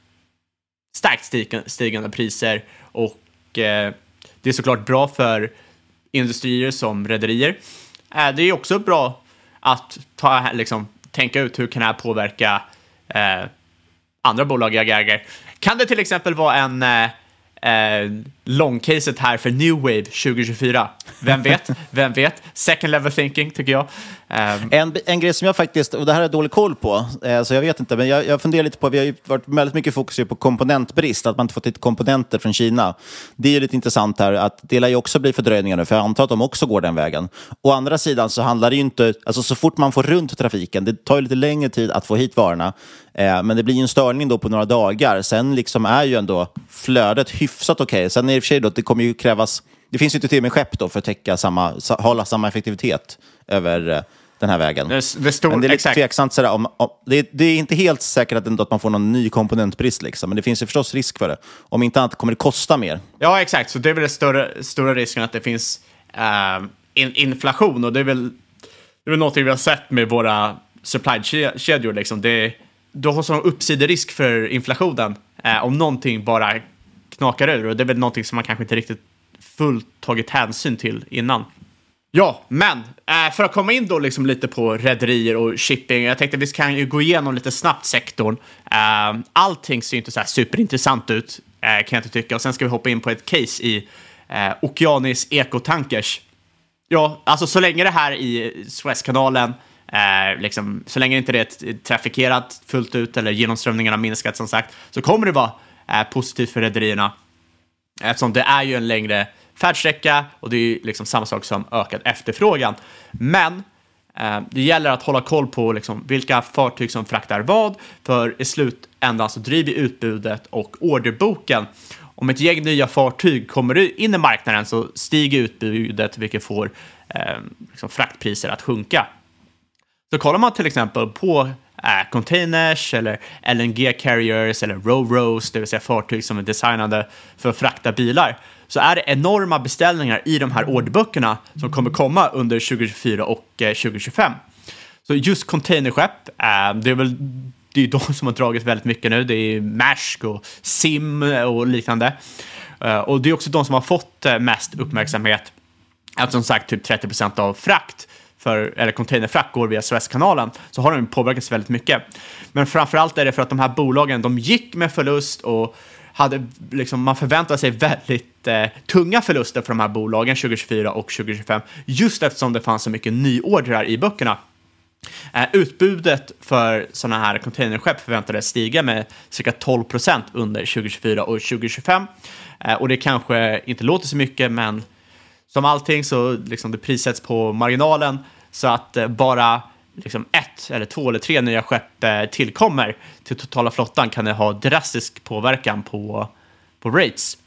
starkt stigande, stigande priser och eh, det är såklart bra för industrier som rederier. Eh, det är också bra att ta, liksom, tänka ut hur kan det här påverka eh, andra bolag jag äger. Kan det till exempel vara en eh, eh, långcaset här för New Wave 2024. Vem vet? [LAUGHS] Vem vet? Second level thinking tycker jag.
Um. En, en grej som jag faktiskt, och det här har jag dålig koll på, eh, så jag vet inte, men jag, jag funderar lite på, vi har ju varit väldigt mycket fokus på komponentbrist, att man inte fått hit komponenter från Kina. Det är ju lite intressant här, att det lär ju också bli fördröjningar nu, för jag antar att de också går den vägen. Å andra sidan så handlar det ju inte, alltså så fort man får runt trafiken, det tar ju lite längre tid att få hit varorna, eh, men det blir ju en störning då på några dagar. Sen liksom är ju ändå flödet hyfsat okej. Okay. Sen är det i och för sig då, det kommer ju krävas, det finns ju inte till med skepp då för att täcka samma, hålla samma effektivitet över eh, den här vägen.
Det, det stod,
men det är lite
exakt.
tveksamt. Sådär, om, om, det, det, är inte helt säkert att, att man får någon ny komponentbrist, liksom, men det finns ju förstås risk för det. Om inte annat kommer det kosta mer.
Ja, exakt. Så det är väl den större, stora risken att det finns uh, in, inflation. Och det är väl, det är väl någonting vi har sett med våra supply-kedjor. Liksom. Det, du har sån uppsiderisk för inflationen uh, om någonting bara knakar ur. Och det är väl någonting som man kanske inte riktigt fullt tagit hänsyn till innan. Ja, men äh, för att komma in då liksom lite på rederier och shipping. Jag tänkte att vi kan ju gå igenom lite snabbt sektorn. Äh, allting ser ju inte så här superintressant ut, äh, kan jag inte tycka. Och sen ska vi hoppa in på ett case i eh, Okeanis ekotankers. Ja, alltså så länge det här i Suezkanalen, eh, liksom, så länge inte det är trafikerat fullt ut eller genomströmningen har minskat som sagt, så kommer det vara eh, positivt för rederierna. Eftersom det är ju en längre färdsträcka och det är ju liksom samma sak som ökad efterfrågan. Men eh, det gäller att hålla koll på liksom, vilka fartyg som fraktar vad, för i slutändan så driver utbudet och orderboken. Om ett gäng nya fartyg kommer in i marknaden så stiger utbudet, vilket får eh, liksom fraktpriser att sjunka. Så kollar man till exempel på eh, containers eller LNG carriers eller row-rows, det vill säga fartyg som är designade för att frakta bilar, så är det enorma beställningar i de här orderböckerna som kommer komma under 2024 och eh, 2025. Så just containerskepp, eh, det är väl det är [LAUGHS] de som har dragit väldigt mycket nu. Det är Maersk och Sim och liknande. Eh, och det är också de som har fått mest uppmärksamhet. Att som sagt typ 30 procent av frakt för, eller containerfrakt går via Suezkanalen, så har de påverkats väldigt mycket. Men framför allt är det för att de här bolagen, de gick med förlust och hade, liksom, man förväntade sig väldigt eh, tunga förluster för de här bolagen 2024 och 2025, just eftersom det fanns så mycket nyordrar i böckerna. Eh, utbudet för sådana här containerskepp förväntades stiga med cirka 12 procent under 2024 och 2025. Eh, och det kanske inte låter så mycket, men som allting så liksom det prissätts på marginalen så att eh, bara liksom ett eller två eller tre nya skepp eh, tillkommer till totala flottan kan det ha drastisk påverkan på, på rates.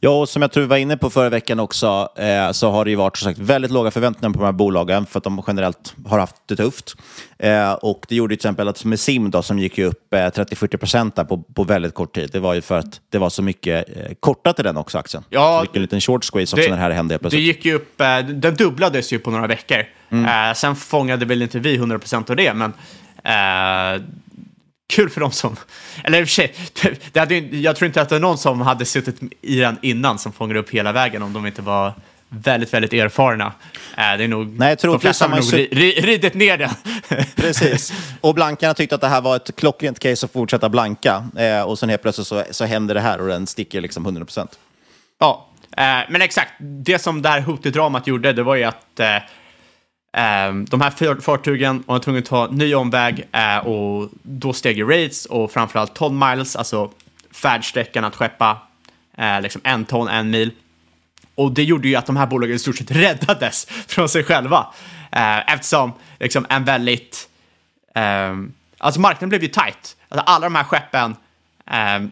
Ja, och som jag tror vi var inne på förra veckan också, eh, så har det ju varit så sagt, väldigt låga förväntningar på de här bolagen för att de generellt har haft det tufft. Eh, och det gjorde till exempel att med Sim då, som gick ju upp eh, 30-40 procent på, på väldigt kort tid. Det var ju för att det var så mycket eh, kortat i den också aktien. Ja, så det gick en liten short squeeze också det, när det här hände
plötsligt. Det gick ju upp, eh, den dubblades ju på några veckor. Mm. Eh, sen fångade väl inte vi 100 procent av det, men eh, kul för dem som... Eller i och för sig, det hade, jag tror inte att det är någon som hade suttit i den innan som fångar upp hela vägen om de inte var väldigt, väldigt erfarna. Det är nog,
Nej, de flesta
har nog ridit ner den.
Precis. [LAUGHS] Och blankarna tyckte att det här var ett klockrent case att fortsätta blanka. Eh, och sen helt plötsligt så, så händer det här och den sticker liksom 100 procent.
Ja, eh, men exakt. Det som det här hotedramat gjorde, det var ju att eh, Ehm, de här fartygen var tvungna att ta ny omväg eh, och då steg ju rates och framförallt ton miles, alltså färdsträckan att skeppa eh, liksom en ton, en mil. Och det gjorde ju att de här bolagen i stort sett räddades [LAUGHS] från sig själva. Eh, eftersom liksom en väldigt... Ehm, alltså marknaden blev ju tight. Alltså alla de här skeppen, ehm,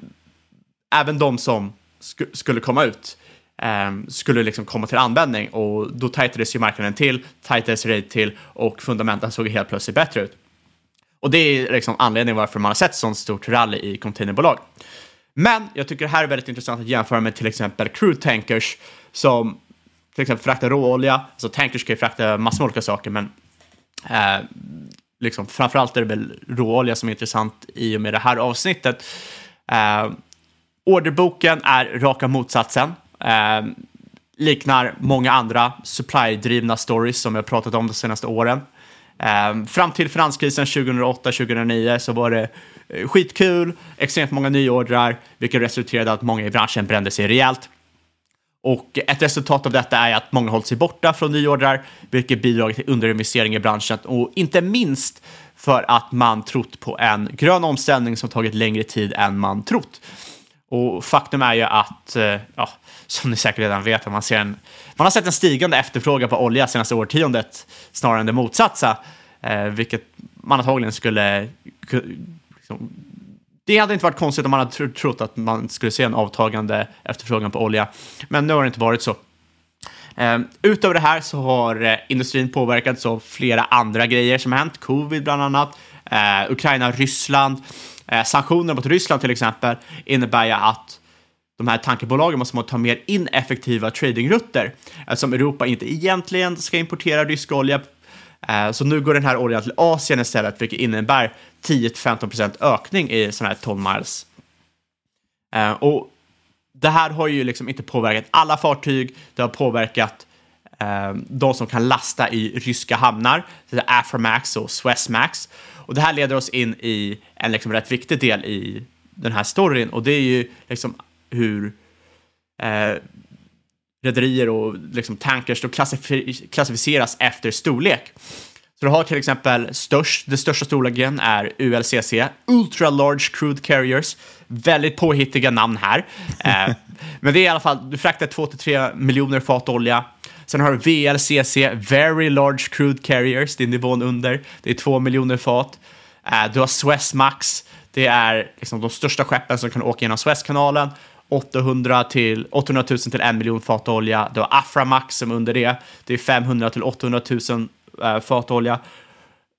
även de som sk skulle komma ut, Ehm, skulle liksom komma till användning och då tightades ju marknaden till, tightades rate till och fundamenten såg helt plötsligt bättre ut. Och det är liksom anledningen varför man har sett sånt stort rally i containerbolag. Men jag tycker det här är väldigt intressant att jämföra med till exempel crude tankers som till exempel fraktar råolja. Alltså tankers kan ju frakta massor med olika saker, men eh, liksom, framförallt är det väl råolja som är intressant i och med det här avsnittet. Eh, orderboken är raka motsatsen. Eh, liknar många andra supply-drivna stories som jag pratat om de senaste åren. Eh, fram till finanskrisen 2008-2009 så var det eh, skitkul, extremt många nyordrar, vilket resulterade i att många i branschen brände sig rejält. Och ett resultat av detta är att många hållit sig borta från nyordrar, vilket bidragit till underinvestering i branschen och inte minst för att man trott på en grön omställning som tagit längre tid än man trott. Och faktum är ju att, eh, ja, som ni säkert redan vet, man, ser en, man har sett en stigande efterfrågan på olja senaste årtiondet snarare än det motsatta, eh, vilket man antagligen skulle... Liksom, det hade inte varit konstigt om man hade trott att man skulle se en avtagande efterfrågan på olja, men nu har det inte varit så. Eh, utöver det här så har eh, industrin påverkats av flera andra grejer som har hänt, covid bland annat, eh, Ukraina, Ryssland, eh, sanktioner mot Ryssland till exempel innebär ju att de här tankebolagen måste ta mer ineffektiva tradingrutter eh, eftersom Europa inte egentligen ska importera rysk olja. Eh, så nu går den här oljan till Asien istället, vilket innebär 10-15% ökning i sådana här tonmiles. Eh, och det här har ju liksom inte påverkat alla fartyg, det har påverkat de som kan lasta i ryska hamnar, Aframax och Swessmax. Och det här leder oss in i en liksom rätt viktig del i den här storyn och det är ju liksom hur eh, rederier och liksom tankers då klassifi- klassificeras efter storlek. Så du har till exempel störst, det största storleken är ULCC, Ultra Large Crude Carriers. Väldigt påhittiga namn här. Eh, [LAUGHS] men det är i alla fall, du fraktar 2-3 miljoner fat olja. Sen har du VLCC, Very Large Crude Carriers, det är nivån under. Det är 2 miljoner fat. Eh, du har Suezmax, det är liksom de största skeppen som kan åka genom Suezkanalen. 800, till, 800 000 till 1 miljon fat olja. Du har Aframax som under det. Det är 500 till 800 000 eh, fat olja.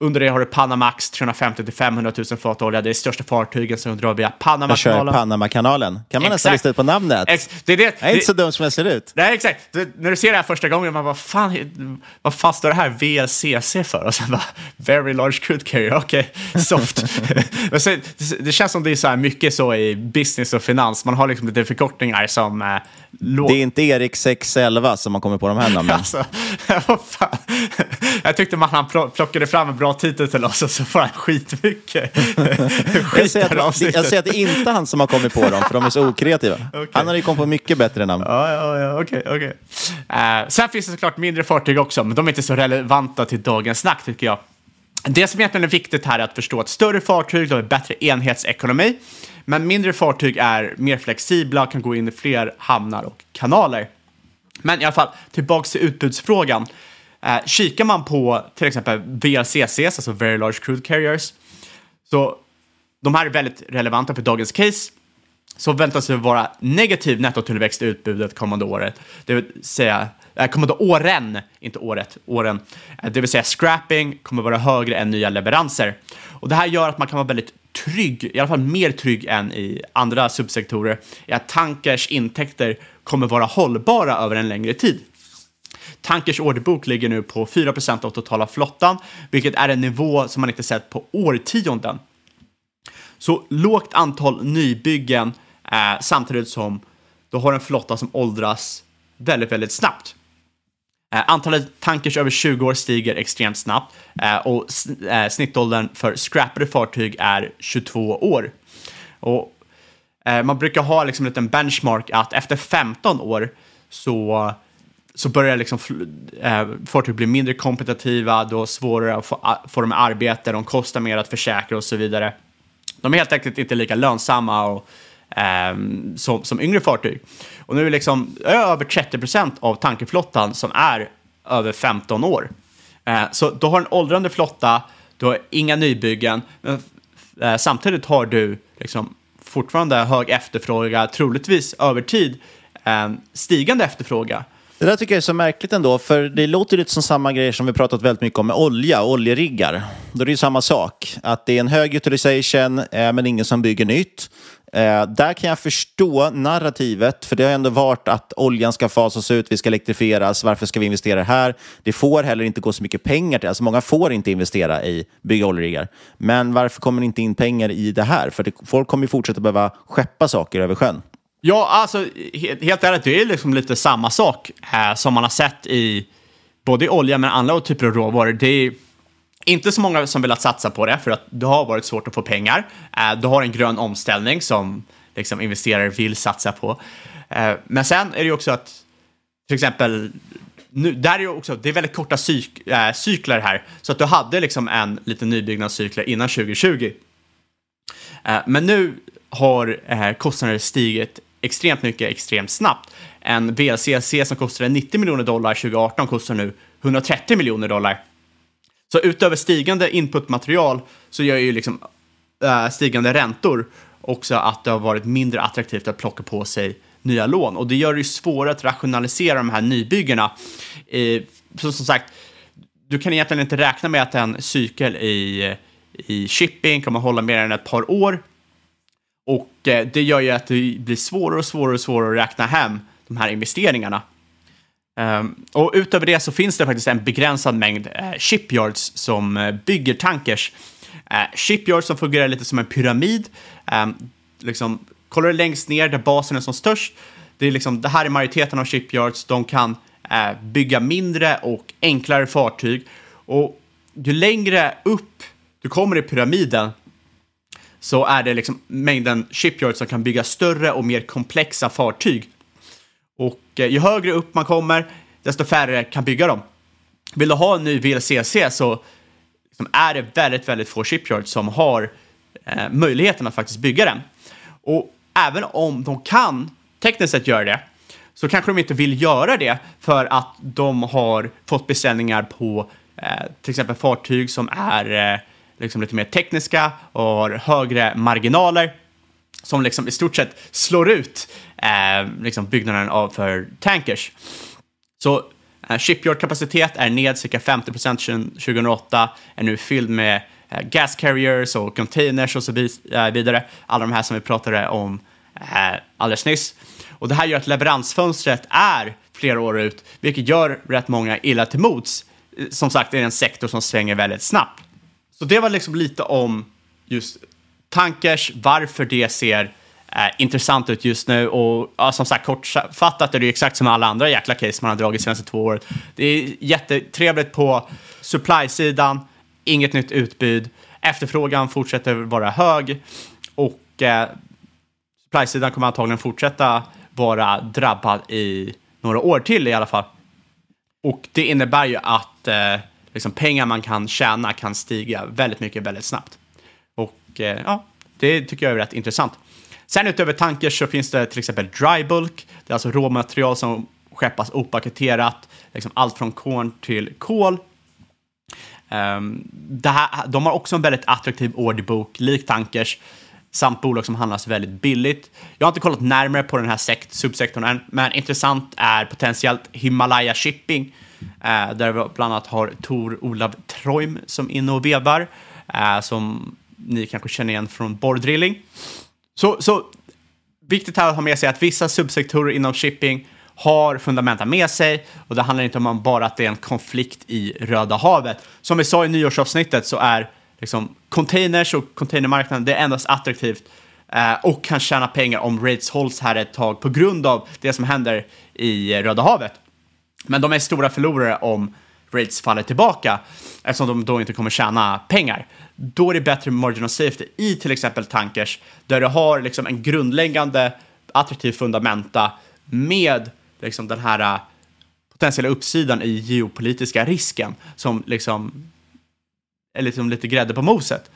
Under det har du Panamax, 350 till 500 000 fat olja. Det är det största fartygen som drar via Panamakanalen.
Panamakanalen. Kan man nästan lista ut på namnet?
Ex- det är det.
Jag är inte så dum som jag ser ut.
Nej, exakt. Det, när du ser det här första gången, man bara, vad fan, vad fan står det här VLCC för? Och sen bara, very large crude carrier, okej, soft. [LAUGHS] Men sen, det, det känns som det är så här mycket så i business och finans, man har liksom lite förkortningar som låg...
Det är inte Erik 611 som har kommit på de här [LAUGHS] namnen.
Alltså. [LAUGHS] Jag tyckte man han pl- plockade fram en bra titel till oss och så får han skitmycket [LAUGHS]
Jag
skit
säger,
det här
att, jag säger att det är inte han som har kommit på dem, för de är så okreativa. Han hade ju kommit på mycket bättre namn.
Ja, ja, ja, okej, okej. Eh, sen finns det såklart mindre fartyg också, men de är inte så relevanta till dagens snack tycker jag. Det som egentligen är viktigt här är att förstå att större fartyg de har bättre enhetsekonomi, men mindre fartyg är mer flexibla och kan gå in i fler hamnar och kanaler. Men i alla fall, tillbaks till utbudsfrågan. Eh, kikar man på till exempel VLCCs, alltså Very Large Crude Carriers, så de här är väldigt relevanta för dagens case. Så väntas det vara negativ nettotillväxt i utbudet kommande året. Det vill säga, äh, kommande åren, inte året, åren. Eh, det vill säga scrapping kommer vara högre än nya leveranser. Och det här gör att man kan vara väldigt trygg, i alla fall mer trygg än i andra subsektorer, är att tankers intäkter kommer vara hållbara över en längre tid. Tankers orderbok ligger nu på 4% av totala flottan, vilket är en nivå som man inte sett på årtionden. Så lågt antal nybyggen eh, samtidigt som du har en flotta som åldras väldigt, väldigt snabbt. Eh, antalet tankers över 20 år stiger extremt snabbt eh, och eh, snittåldern för scrappade fartyg är 22 år. Och, man brukar ha liksom en liten benchmark att efter 15 år så så börjar liksom, eh, fartyg bli mindre kompetitiva, då svårare att få, få dem i arbete, de kostar mer att försäkra och så vidare. De är helt enkelt inte lika lönsamma och, Ehm, som, som yngre fartyg. Och nu är det liksom över 30 procent av tankerflottan som är över 15 år. Eh, så du har en åldrande flotta, du har inga nybyggen, men eh, samtidigt har du liksom fortfarande hög efterfrågan, troligtvis över tid ehm, stigande efterfrågan.
Det där tycker jag är så märkligt ändå, för det låter lite som samma grejer som vi pratat väldigt mycket om med olja och oljeriggar. Då är det ju samma sak, att det är en hög utilization eh, men ingen som bygger nytt. Eh, där kan jag förstå narrativet, för det har ändå varit att oljan ska fasas ut, vi ska elektrifieras, varför ska vi investera här? Det får heller inte gå så mycket pengar till, alltså många får inte investera i bygga oljeriggar. Men varför kommer det inte in pengar i det här? För det, folk kommer ju fortsätta behöva skeppa saker över sjön.
Ja, alltså helt ärligt, det är liksom lite samma sak eh, som man har sett i både i olja men andra typer av råvaror. Det är inte så många som velat satsa på det för att det har varit svårt att få pengar. Eh, du har en grön omställning som liksom, investerare vill satsa på. Eh, men sen är det ju också att till exempel nu, där är ju också, det är väldigt korta cyk, äh, cykler här. Så att du hade liksom en liten nybyggnadscykel innan 2020. Äh, men nu har äh, kostnader stigit extremt mycket, extremt snabbt. En VLCC som kostade 90 miljoner dollar 2018 kostar nu 130 miljoner dollar. Så utöver stigande inputmaterial så gör ju liksom äh, stigande räntor också att det har varit mindre attraktivt att plocka på sig nya lån. Och det gör det ju svårare att rationalisera de här nybyggena. Eh, så som sagt, du kan egentligen inte räkna med att en cykel i, i shipping kommer hålla mer än ett par år. Och eh, det gör ju att det blir svårare och svårare och svårare att räkna hem de här investeringarna. Ehm, och utöver det så finns det faktiskt en begränsad mängd eh, shipyards som eh, bygger tankers. Eh, shipyards som fungerar lite som en pyramid. Ehm, liksom, kollar du längst ner där basen är som störst, det, är liksom, det här är majoriteten av shipyards. De kan bygga mindre och enklare fartyg. Och ju längre upp du kommer i pyramiden så är det liksom mängden shipyards som kan bygga större och mer komplexa fartyg. Eh, ju högre upp man kommer, desto färre kan bygga dem. Vill du ha en ny VLCC så liksom, är det väldigt, väldigt få shipyards som har eh, möjligheten att faktiskt bygga den. Och även om de kan tekniskt sett göra det, så kanske de inte vill göra det för att de har fått beställningar på eh, till exempel fartyg som är eh, liksom lite mer tekniska och har högre marginaler som liksom i stort sett slår ut eh, liksom byggnaden av för tankers. Så eh, shipyard-kapacitet är ned cirka 50 procent 2008, är nu fylld med eh, gas carriers och containers och så eh, vidare. Alla de här som vi pratade om eh, alldeles nyss. Och det här gör att leveransfönstret är flera år ut, vilket gör rätt många illa till mods. Som sagt, det är en sektor som svänger väldigt snabbt. Så det var liksom lite om just tankers, varför det ser eh, intressant ut just nu. Och ja, som sagt, kortfattat är det exakt som alla andra jäkla case man har dragit senaste två åren. Det är jättetrevligt på supply-sidan, inget nytt utbud. Efterfrågan fortsätter vara hög och eh, supply-sidan kommer antagligen fortsätta vara drabbad i några år till i alla fall. Och det innebär ju att eh, liksom pengar man kan tjäna kan stiga väldigt mycket väldigt snabbt. Och eh, ja, det tycker jag är rätt intressant. Sen utöver tankers så finns det till exempel dry bulk. Det är alltså råmaterial som skeppas opaketerat, liksom allt från korn till kol. Um, här, de har också en väldigt attraktiv orderbok, lik tankers, samt bolag som handlas väldigt billigt. Jag har inte kollat närmare på den här sekt, subsektorn än, men intressant är potentiellt Himalaya Shipping, uh, där vi bland annat har Tor Olav Troim som är inne och vevar, uh, som ni kanske känner igen från borrdrilling. Så, så viktigt här att ha med sig att vissa subsektorer inom shipping har fundamenta med sig och det handlar inte om bara att det är en konflikt i Röda havet. Som vi sa i nyårsavsnittet så är liksom containers och containermarknaden det är endast attraktivt eh, och kan tjäna pengar om rates hålls här ett tag på grund av det som händer i Röda havet. Men de är stora förlorare om rates faller tillbaka eftersom de då inte kommer tjäna pengar då är det bättre med margin of safety i till exempel tankers där du har liksom en grundläggande attraktiv fundamenta med liksom den här eh, potentiella uppsidan i geopolitiska risken som liksom är liksom lite grädde på moset.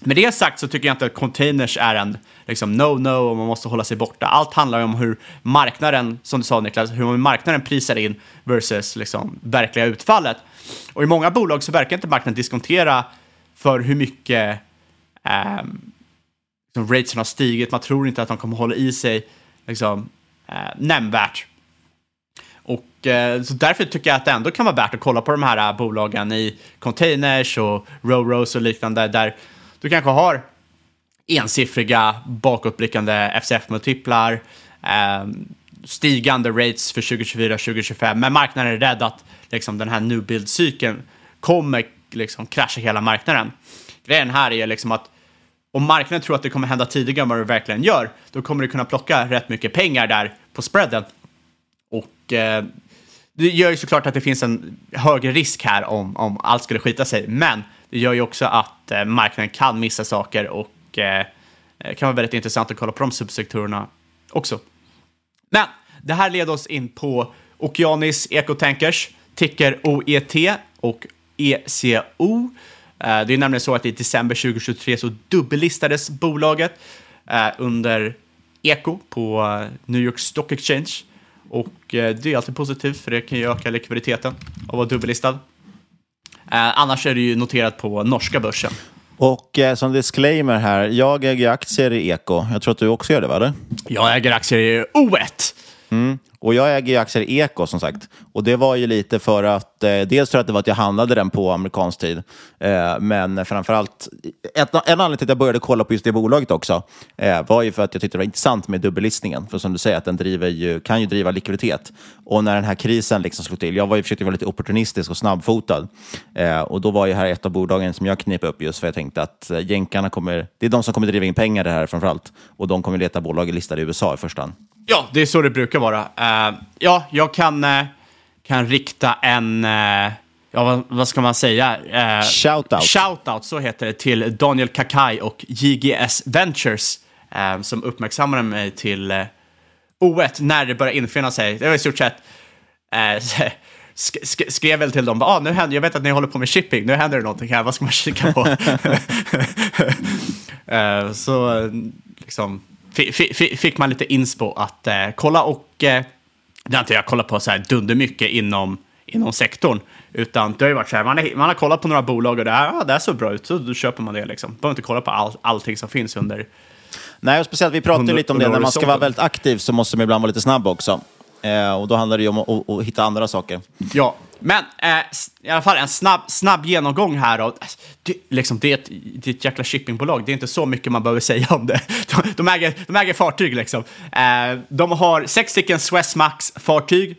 Med det sagt så tycker jag inte att containers är en liksom no-no och man måste hålla sig borta. Allt handlar om hur marknaden, som du sa Niklas, hur marknaden prisar in versus liksom verkliga utfallet. Och i många bolag så verkar inte marknaden diskontera för hur mycket eh, liksom ratesen har stigit. Man tror inte att de kommer hålla i sig liksom, eh, nämnvärt. Och eh, så därför tycker jag att det ändå kan vara värt att kolla på de här eh, bolagen i containers och roros och liknande där du kanske har ensiffriga bakåtblickande FCF-multiplar, eh, stigande rates för 2024-2025, men marknaden är rädd att liksom, den här new build-cykeln kommer liksom krascha hela marknaden. Grejen här är liksom att om marknaden tror att det kommer hända tidigare än vad det verkligen gör, då kommer du kunna plocka rätt mycket pengar där på spreaden. Och eh, det gör ju såklart att det finns en högre risk här om, om allt skulle skita sig, men det gör ju också att eh, marknaden kan missa saker och eh, kan vara väldigt intressant att kolla på de subsektorerna också. Men det här leder oss in på Okeanis Ecotankers, ticker OET och ECO. Eh, det är nämligen så att i december 2023 så dubbellistades bolaget eh, under ECO på eh, New York Stock Exchange. Och det är alltid positivt för det kan ju öka likviditeten av att vara dubbellistad. Annars är det ju noterat på norska börsen.
Och eh, som disclaimer här, jag äger aktier i Eko. Jag tror att du också gör det, va?
Jag äger aktier i O1.
Mm. Och jag äger ju aktier i Eko som sagt. Och det var ju lite för att, eh, dels jag att det var att jag handlade den på amerikansk tid, eh, men framförallt, ett, en anledning till att jag började kolla på just det bolaget också, eh, var ju för att jag tyckte det var intressant med dubbellistningen. För som du säger, att den driver ju, kan ju driva likviditet. Och när den här krisen liksom slog till, jag var ju, försökte vara lite opportunistisk och snabbfotad. Eh, och då var ju här ett av bolagen som jag knep upp just för jag tänkte att eh, jänkarna kommer, det är de som kommer driva in pengar det här framförallt. Och de kommer leta bolag listade i USA i första hand.
Ja, det är så det brukar vara. Uh, ja, jag kan, uh, kan rikta en, uh, ja vad, vad, ska man säga? Uh,
shoutout.
Shoutout, så heter det, till Daniel Kakai och JGS Ventures som uppmärksammade mig till O1 när det började infinna sig. Det var i stort sett [LAUGHS] sk sk skrev väl till dem, ah, nu händer, jag vet att ni håller på med shipping, nu händer det någonting här, vad ska man kika på? [LAUGHS] så liksom, fick man lite inspo att eh, kolla och eh, det har inte jag kollat på så här dunder mycket inom, inom sektorn. Utan det har ju varit så här, man, är, man har kollat på några bolag och det, här, ah, det här såg bra ut, så då köper man det liksom. Behöver inte kolla på all, allting som finns under
Nej, och speciellt vi pratade lite om det, när man ska vara väldigt aktiv så måste man ibland vara lite snabb också. Eh, och då handlar det ju om att, att, hitta andra saker.
Ja, men eh, i alla fall en snabb, snabb genomgång här. Och, det, liksom, det, är ett, det är ett jäkla shippingbolag, det är inte så mycket man behöver [LAUGHS] säga om det. De, de, äger, de äger fartyg liksom. Eh, de har sex stycken Swessmax-fartyg.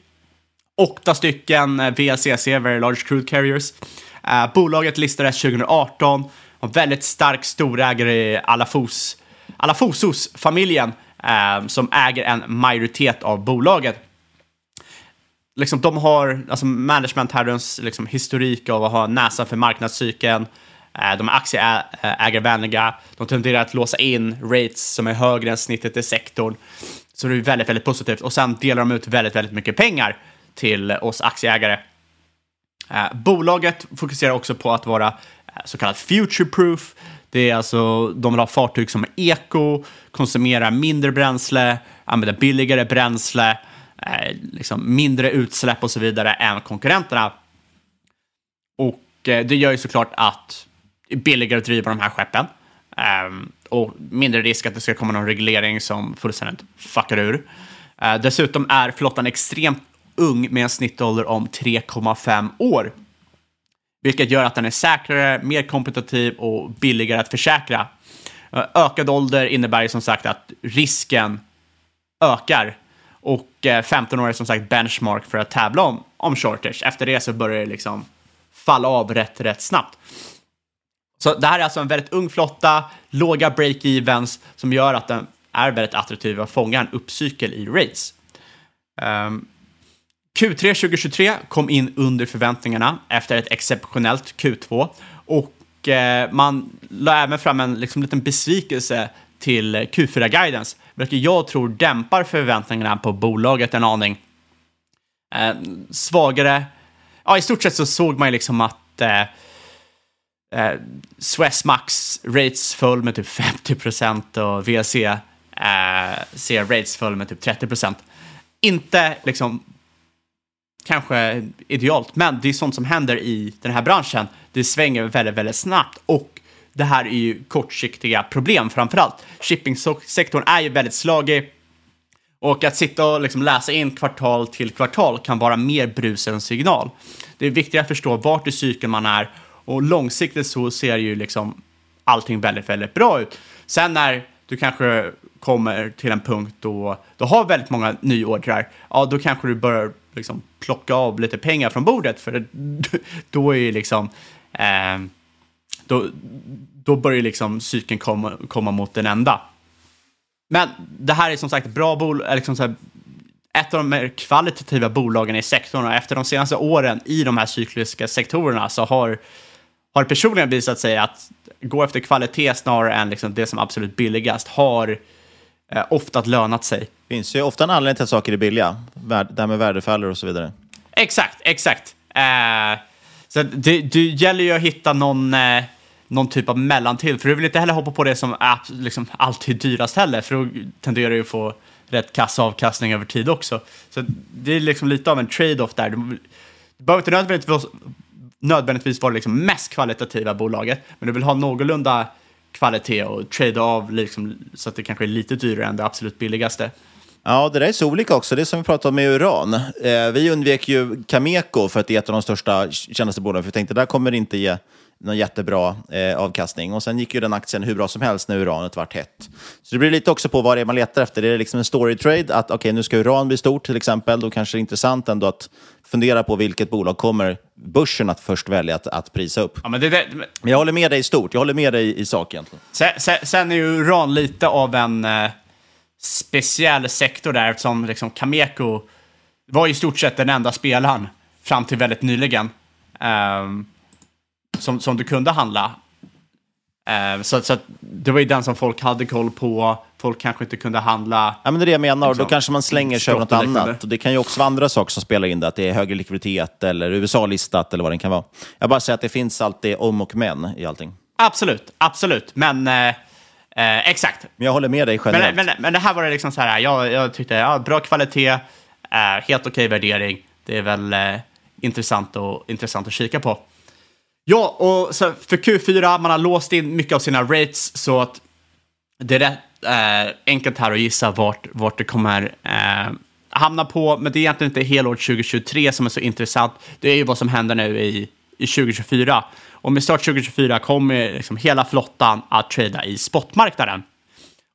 åtta stycken eh, VLCC, Very Large Crude Carriers. Eh, bolaget listades 2018, har väldigt stark storägare i Alafos, Alafosos-familjen eh, som äger en majoritet av bolaget liksom, de har alltså managementherrens liksom, historik av att ha näsan för marknadscykeln. Eh, de är aktieägarvänliga. De tenderar att låsa in rates som är högre än snittet i sektorn. Så det är väldigt, väldigt positivt. Och sen delar de ut väldigt, väldigt mycket pengar till oss aktieägare. Eh, bolaget fokuserar också på att vara eh, så kallat future-proof. Det är alltså, de vill ha fartyg som är eko, konsumerar mindre bränsle, använder billigare bränsle Eh, liksom mindre utsläpp och så vidare än konkurrenterna. Och eh, det gör ju såklart att det är billigare att driva de här skeppen. Ehm, och mindre risk att det ska komma någon reglering som fullständigt fuckar ur. Eh, dessutom är flottan extremt ung med en snittålder om 3,5 år. Vilket gör att den är säkrare, mer kompetitiv och billigare att försäkra. Ökad ålder innebär ju som sagt att risken ökar och eh, 15 år är som sagt benchmark för att tävla om, om shorters. Efter det så börjar det liksom falla av rätt, rätt snabbt. Så det här är alltså en väldigt ung flotta, låga break-evens som gör att den är väldigt attraktiv att fånga en uppcykel i race. Um, Q3 2023 kom in under förväntningarna efter ett exceptionellt Q2 och eh, man la även fram en liksom, liten besvikelse till Q4 Guidance vilket jag tror dämpar förväntningarna på bolaget en aning. Eh, svagare, ja i stort sett så såg man ju liksom att eh, eh, Swessmax rates föll med typ 50 procent och VC eh, C rates föll med typ 30 procent. Inte liksom kanske idealt, men det är sånt som händer i den här branschen. Det svänger väldigt, väldigt snabbt och det här är ju kortsiktiga problem framför allt. Shippingsektorn är ju väldigt slagig och att sitta och liksom läsa in kvartal till kvartal kan vara mer brus än signal. Det är viktigt att förstå vart i cykeln man är och långsiktigt så ser ju liksom allting väldigt, väldigt bra ut. Sen när du kanske kommer till en punkt då du har väldigt många nyordrar, ja då kanske du börjar liksom plocka av lite pengar från bordet för [LAUGHS] då är ju liksom eh, då, då börjar liksom cykeln komma, komma mot den enda. Men det här är som sagt bra bolag, liksom så här, ett av de mer kvalitativa bolagen i sektorn och efter de senaste åren i de här cykliska sektorerna så har, har personligen visat sig att gå efter kvalitet snarare än liksom det som absolut billigast har eh, ofta lönat sig.
Det finns ju ofta en anledning till att saker är billiga, det här med värdefallor och så vidare.
Exakt, exakt. Eh, så det, det gäller ju att hitta någon eh, någon typ av mellantill. För du vill inte heller hoppa på det som är liksom alltid dyrast heller, för då tenderar du att få rätt kass avkastning över tid också. Så det är liksom lite av en trade-off där. Du behöver inte nödvändigtvis, nödvändigtvis vara liksom mest kvalitativa bolaget, men du vill ha någorlunda kvalitet och trade av liksom, så att det kanske är lite dyrare än det absolut billigaste.
Ja, det där är så olika också. Det är som vi pratade om med uran. Eh, vi undvek ju Cameco för att det är ett av de största kändaste bolagen, för vi tänkte där kommer det inte ge någon jättebra eh, avkastning. Och sen gick ju den aktien hur bra som helst när uranet vart hett. Så det blir lite också på vad det är man letar efter. Det är liksom en story trade, att okej, okay, nu ska uran bli stort till exempel. Då kanske det är intressant ändå att fundera på vilket bolag kommer börsen att först välja att, att prisa upp.
Ja, men, det, det,
men jag håller med dig i stort. Jag håller med dig i sak egentligen.
Sen, sen, sen är ju uran lite av en eh, speciell sektor där eftersom liksom Cameco var i stort sett den enda spelaren fram till väldigt nyligen. Um, som, som du kunde handla. Eh, så, så att det var ju den som folk hade koll på. Folk kanske inte kunde handla.
Ja, men det är det jag menar.
Liksom,
Då kanske man slänger sig över något annat. Och det kan ju också vara andra saker som spelar in det. Att det är högre likviditet eller USA-listat eller vad det kan vara. Jag bara säger att det finns alltid om och men i allting.
Absolut, absolut. Men eh, eh, exakt.
Men jag håller med dig generellt.
Men, men, men det här var det liksom så här, jag, jag tyckte, ja, bra kvalitet, eh, helt okej värdering. Det är väl eh, intressant, och, intressant att kika på. Ja, och för Q4, man har låst in mycket av sina rates så att det är rätt eh, enkelt här att gissa vart, vart det kommer eh, hamna på. Men det är egentligen inte helår 2023 som är så intressant. Det är ju vad som händer nu i, i 2024. Och med start 2024 kommer liksom hela flottan att trada i spotmarknaden.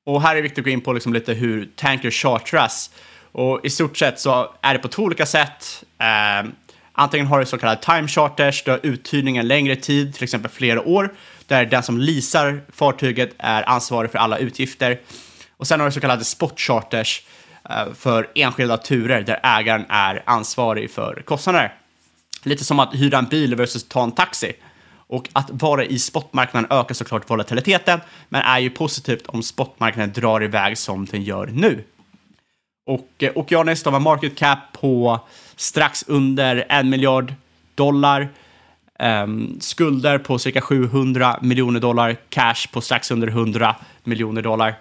Och här är det viktigt att gå in på liksom lite hur tanker chartras. Och i stort sett så är det på två olika sätt. Eh, antingen har du så kallade time charters, du har uthyrning en längre tid, till exempel flera år, där den som leasar fartyget är ansvarig för alla utgifter. Och sen har du så kallade spot charters eh, för enskilda turer där ägaren är ansvarig för kostnader. Lite som att hyra en bil versus ta en taxi. Och att vara i spotmarknaden ökar såklart volatiliteten, men är ju positivt om spotmarknaden drar iväg som den gör nu. Och eh, Okeanis, de har market cap på strax under en miljard dollar. Um, skulder på cirka 700 miljoner dollar. Cash på strax under 100 miljoner dollar.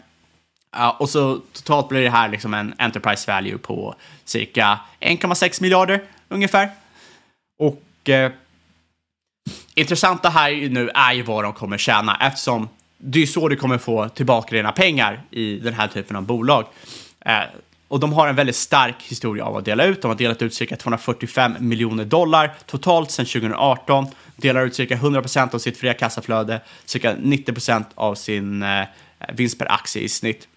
Uh, och så totalt blir det här liksom en enterprise value på cirka 1,6 miljarder ungefär. Och uh, intressanta här nu är ju vad de kommer tjäna eftersom det är så du kommer få tillbaka dina pengar i den här typen av bolag. Uh, och de har en väldigt stark historia av att dela ut. De har delat ut cirka 245 miljoner dollar totalt sedan 2018. Delar ut cirka 100% av sitt fria kassaflöde, cirka 90% av sin eh, vinst per aktie i snitt.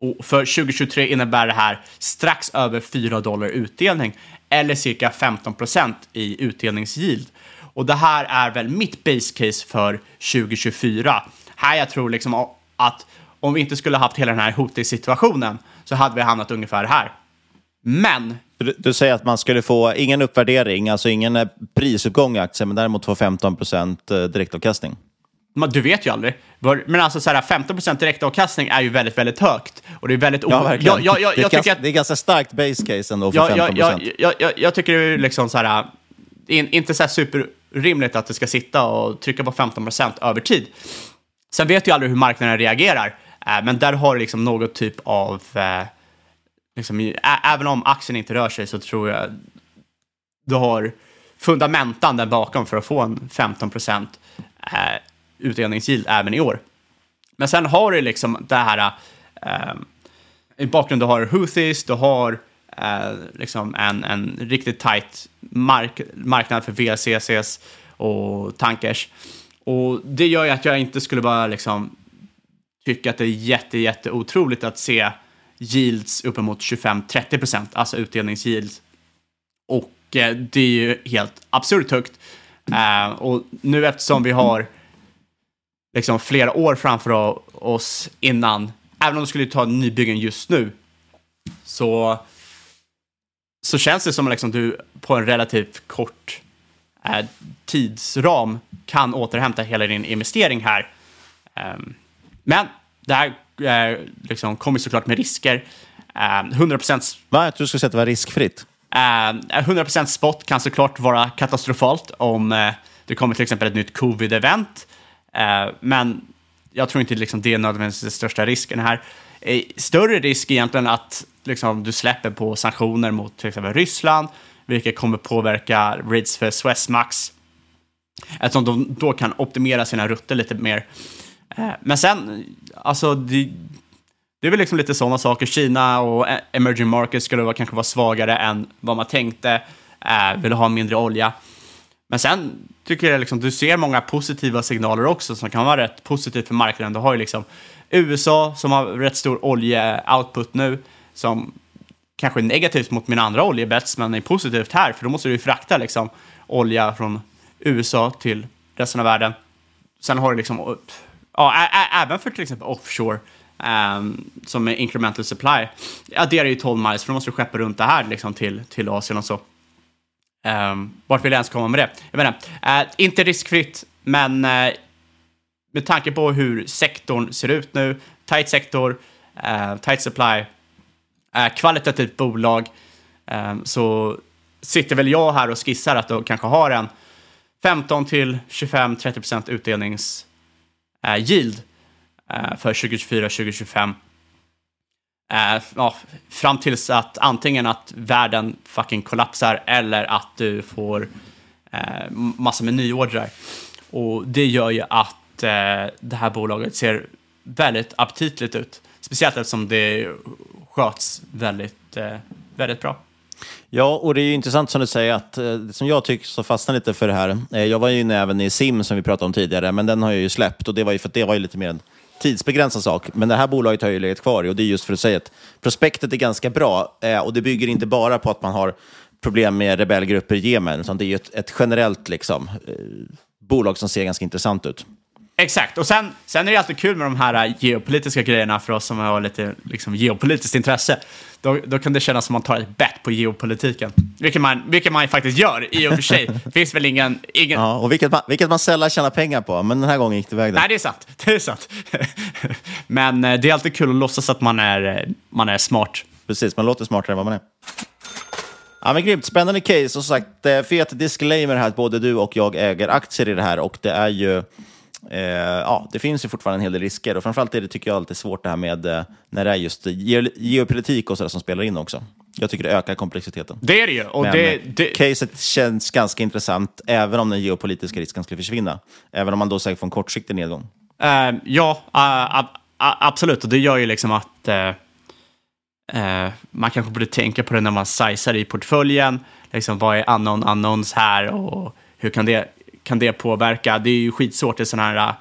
Och för 2023 innebär det här strax över 4 dollar utdelning eller cirka 15% i utdelningsgild. Och det här är väl mitt base case för 2024. Här jag tror liksom att om vi inte skulle haft hela den här hotig-situationen så hade vi hamnat ungefär här. Men...
Du, du säger att man skulle få ingen uppvärdering, alltså ingen eh, prisuppgång i aktien, men däremot få 15 procent eh, direktavkastning.
Man, du vet ju aldrig. Men alltså så här, 15% direktavkastning är ju väldigt, väldigt högt. Och det är väldigt...
Ja, verkligen.
Jag, jag, jag,
det, är
jag
ganska,
att...
det är ganska starkt base case ändå för
Ja,
15
ja,
procent.
ja, jag, jag, jag tycker det är liksom så här, in, inte så här superrimligt att det ska sitta och trycka på 15% över tid. Sen vet ju aldrig hur marknaden reagerar, Eh, men där har du liksom något typ av, eh, liksom, även om aktien inte rör sig så tror jag du har fundamentan där bakom för att få en 15% eh, även i år. Men sen har du liksom det här, eh, i bakgrunden du har Houthis, du har liksom en, en riktigt tight mark marknad för VLCCs och tankers. Och det gör ju att jag inte skulle bara liksom tycka att det är jätte, jätte otroligt att se yields uppemot 25-30 procent, alltså utdelningsyields. Och eh, det är ju helt absurt högt. Eh, och nu eftersom vi har liksom flera år framför oss innan, även om du skulle ta nybyggen just nu, så, så känns det som att liksom du på en relativt kort eh, tidsram kan återhämta hela din investering här. Ehm, men det här eh, liksom kommer såklart med risker. Ehm, 100%
Va? Jag tror du skulle säga att det var riskfritt.
Eh, 100% spot kan såklart vara katastrofalt om eh, det kommer till exempel ett nytt covid-event. Eh, men jag tror inte liksom, det är nödvändigtvis den största risken här. Eh, större risk egentligen att liksom, du släpper på sanktioner mot till exempel Ryssland, vilket kommer påverka rates för Swesmax. Eftersom de då kan optimera sina rutter lite mer. Eh, men sen, alltså, det, det är väl liksom lite sådana saker. Kina och e- emerging markets skulle vara, kanske vara svagare än vad man tänkte. Eh, vill ha mindre olja. Men sen tycker jag liksom, du ser många positiva signaler också som kan vara rätt positivt för marknaden. Du har ju liksom USA som har rätt stor oljeoutput nu som kanske är negativt mot mina andra oljebets men är positivt här för då måste du ju frakta liksom olja från USA till resten av världen. Sen har du liksom, ja, även för till exempel offshore um, som är incremental supply. adderar ju 12 miles för då måste du skeppa runt det här liksom till, till Asien och så. Um, vart vill jag ens komma med det? Jag menar, uh, inte riskfritt, men uh, med tanke på hur sektorn ser ut nu, tight sektor, uh, tight supply, uh, kvalitativt bolag, um, så sitter väl jag här och skissar att de kanske har en 15 till 25-30% utdelnings Eh, yield eh, för 2024-2025. Eh, ja, fram tills att antingen att världen fucking kollapsar eller att du får eh, massor med nyordrar. Och det gör ju att eh, det här bolaget ser väldigt aptitligt ut. Speciellt eftersom det sköts väldigt, eh, väldigt bra.
Ja, och det är ju intressant som du säger att eh, som jag tycker så fastnar lite för det här. Eh, jag var ju inne även i SIM som vi pratade om tidigare, men den har jag ju släppt och det var ju för att det var ju lite mer en tidsbegränsad sak. Men det här bolaget har ju legat kvar i och det är just för att säga att prospektet är ganska bra eh, och det bygger inte bara på att man har problem med rebellgrupper i Jemen, utan det är ju ett, ett generellt liksom, eh, bolag som ser ganska intressant ut.
Exakt, och sen, sen är det alltid kul med de här geopolitiska grejerna för oss som har lite liksom, geopolitiskt intresse. Då, då kan det kännas som att man tar ett bett på geopolitiken. Vilket man, vilket man faktiskt gör i och för sig. [LAUGHS] Det finns väl ingen... ingen...
Ja, och vilket man, vilket man sällan tjänar pengar på, men den här gången gick det iväg.
Nej, det är sant. [LAUGHS] Det är sant. [LAUGHS] men eh, det är alltid kul att låtsas att man är, eh, man är smart.
Precis, man låter smartare än vad man är. Ja, men grymt. Spännande case. Och som sagt, fet disclaimer här att både du och jag äger aktier i det här och det är ju Eh, ja, det finns ju fortfarande en hel del risker och framförallt är det, tycker jag, alltid svårt det här med eh, när det är just ge geopolitik och sådär som spelar in också. Jag tycker det ökar komplexiteten.
Det är det ju. Och
Men
det,
eh,
det...
caset känns ganska intressant, även om den geopolitiska risken skulle försvinna. Även om man då säkert får en kortsiktig nedgång.
Uh, ja, uh, ab absolut. Och det gör ju liksom att uh, man kanske borde tänka på det när man sizar i portföljen. Liksom, vad är unknown unknowns här och hur kan det kan det påverka? Det är ju skitsvårt i sådana här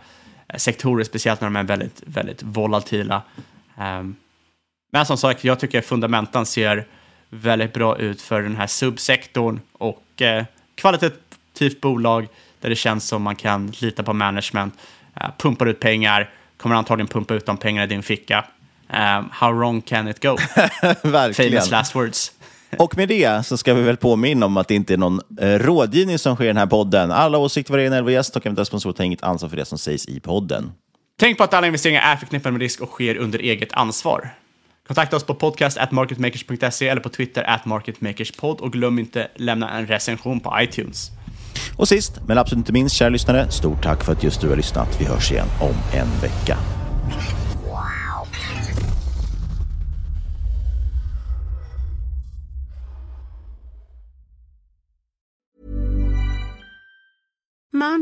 äh, sektorer, speciellt när de är väldigt, väldigt volatila. Um, men som sagt, jag tycker fundamentan ser väldigt bra ut för den här subsektorn och eh, kvalitativt bolag där det känns som man kan lita på management, eh, pumpar ut pengar, kommer antagligen pumpa ut de pengarna i din ficka. Um, how wrong can it go? [LAUGHS] Famous last words.
Och med det så ska vi väl påminna om att det inte är någon eh, rådgivning som sker i den här podden. Alla åsikter varje en gäst och eventuella sponsorer tar inget ansvar för det som sägs i podden.
Tänk på att alla investeringar är förknippade med risk och sker under eget ansvar. Kontakta oss på podcast at marketmakers.se eller på Twitter at marketmakerspod och glöm inte lämna en recension på iTunes.
Och sist, men absolut inte minst, kära lyssnare, stort tack för att just du har lyssnat. Vi hörs igen om en vecka.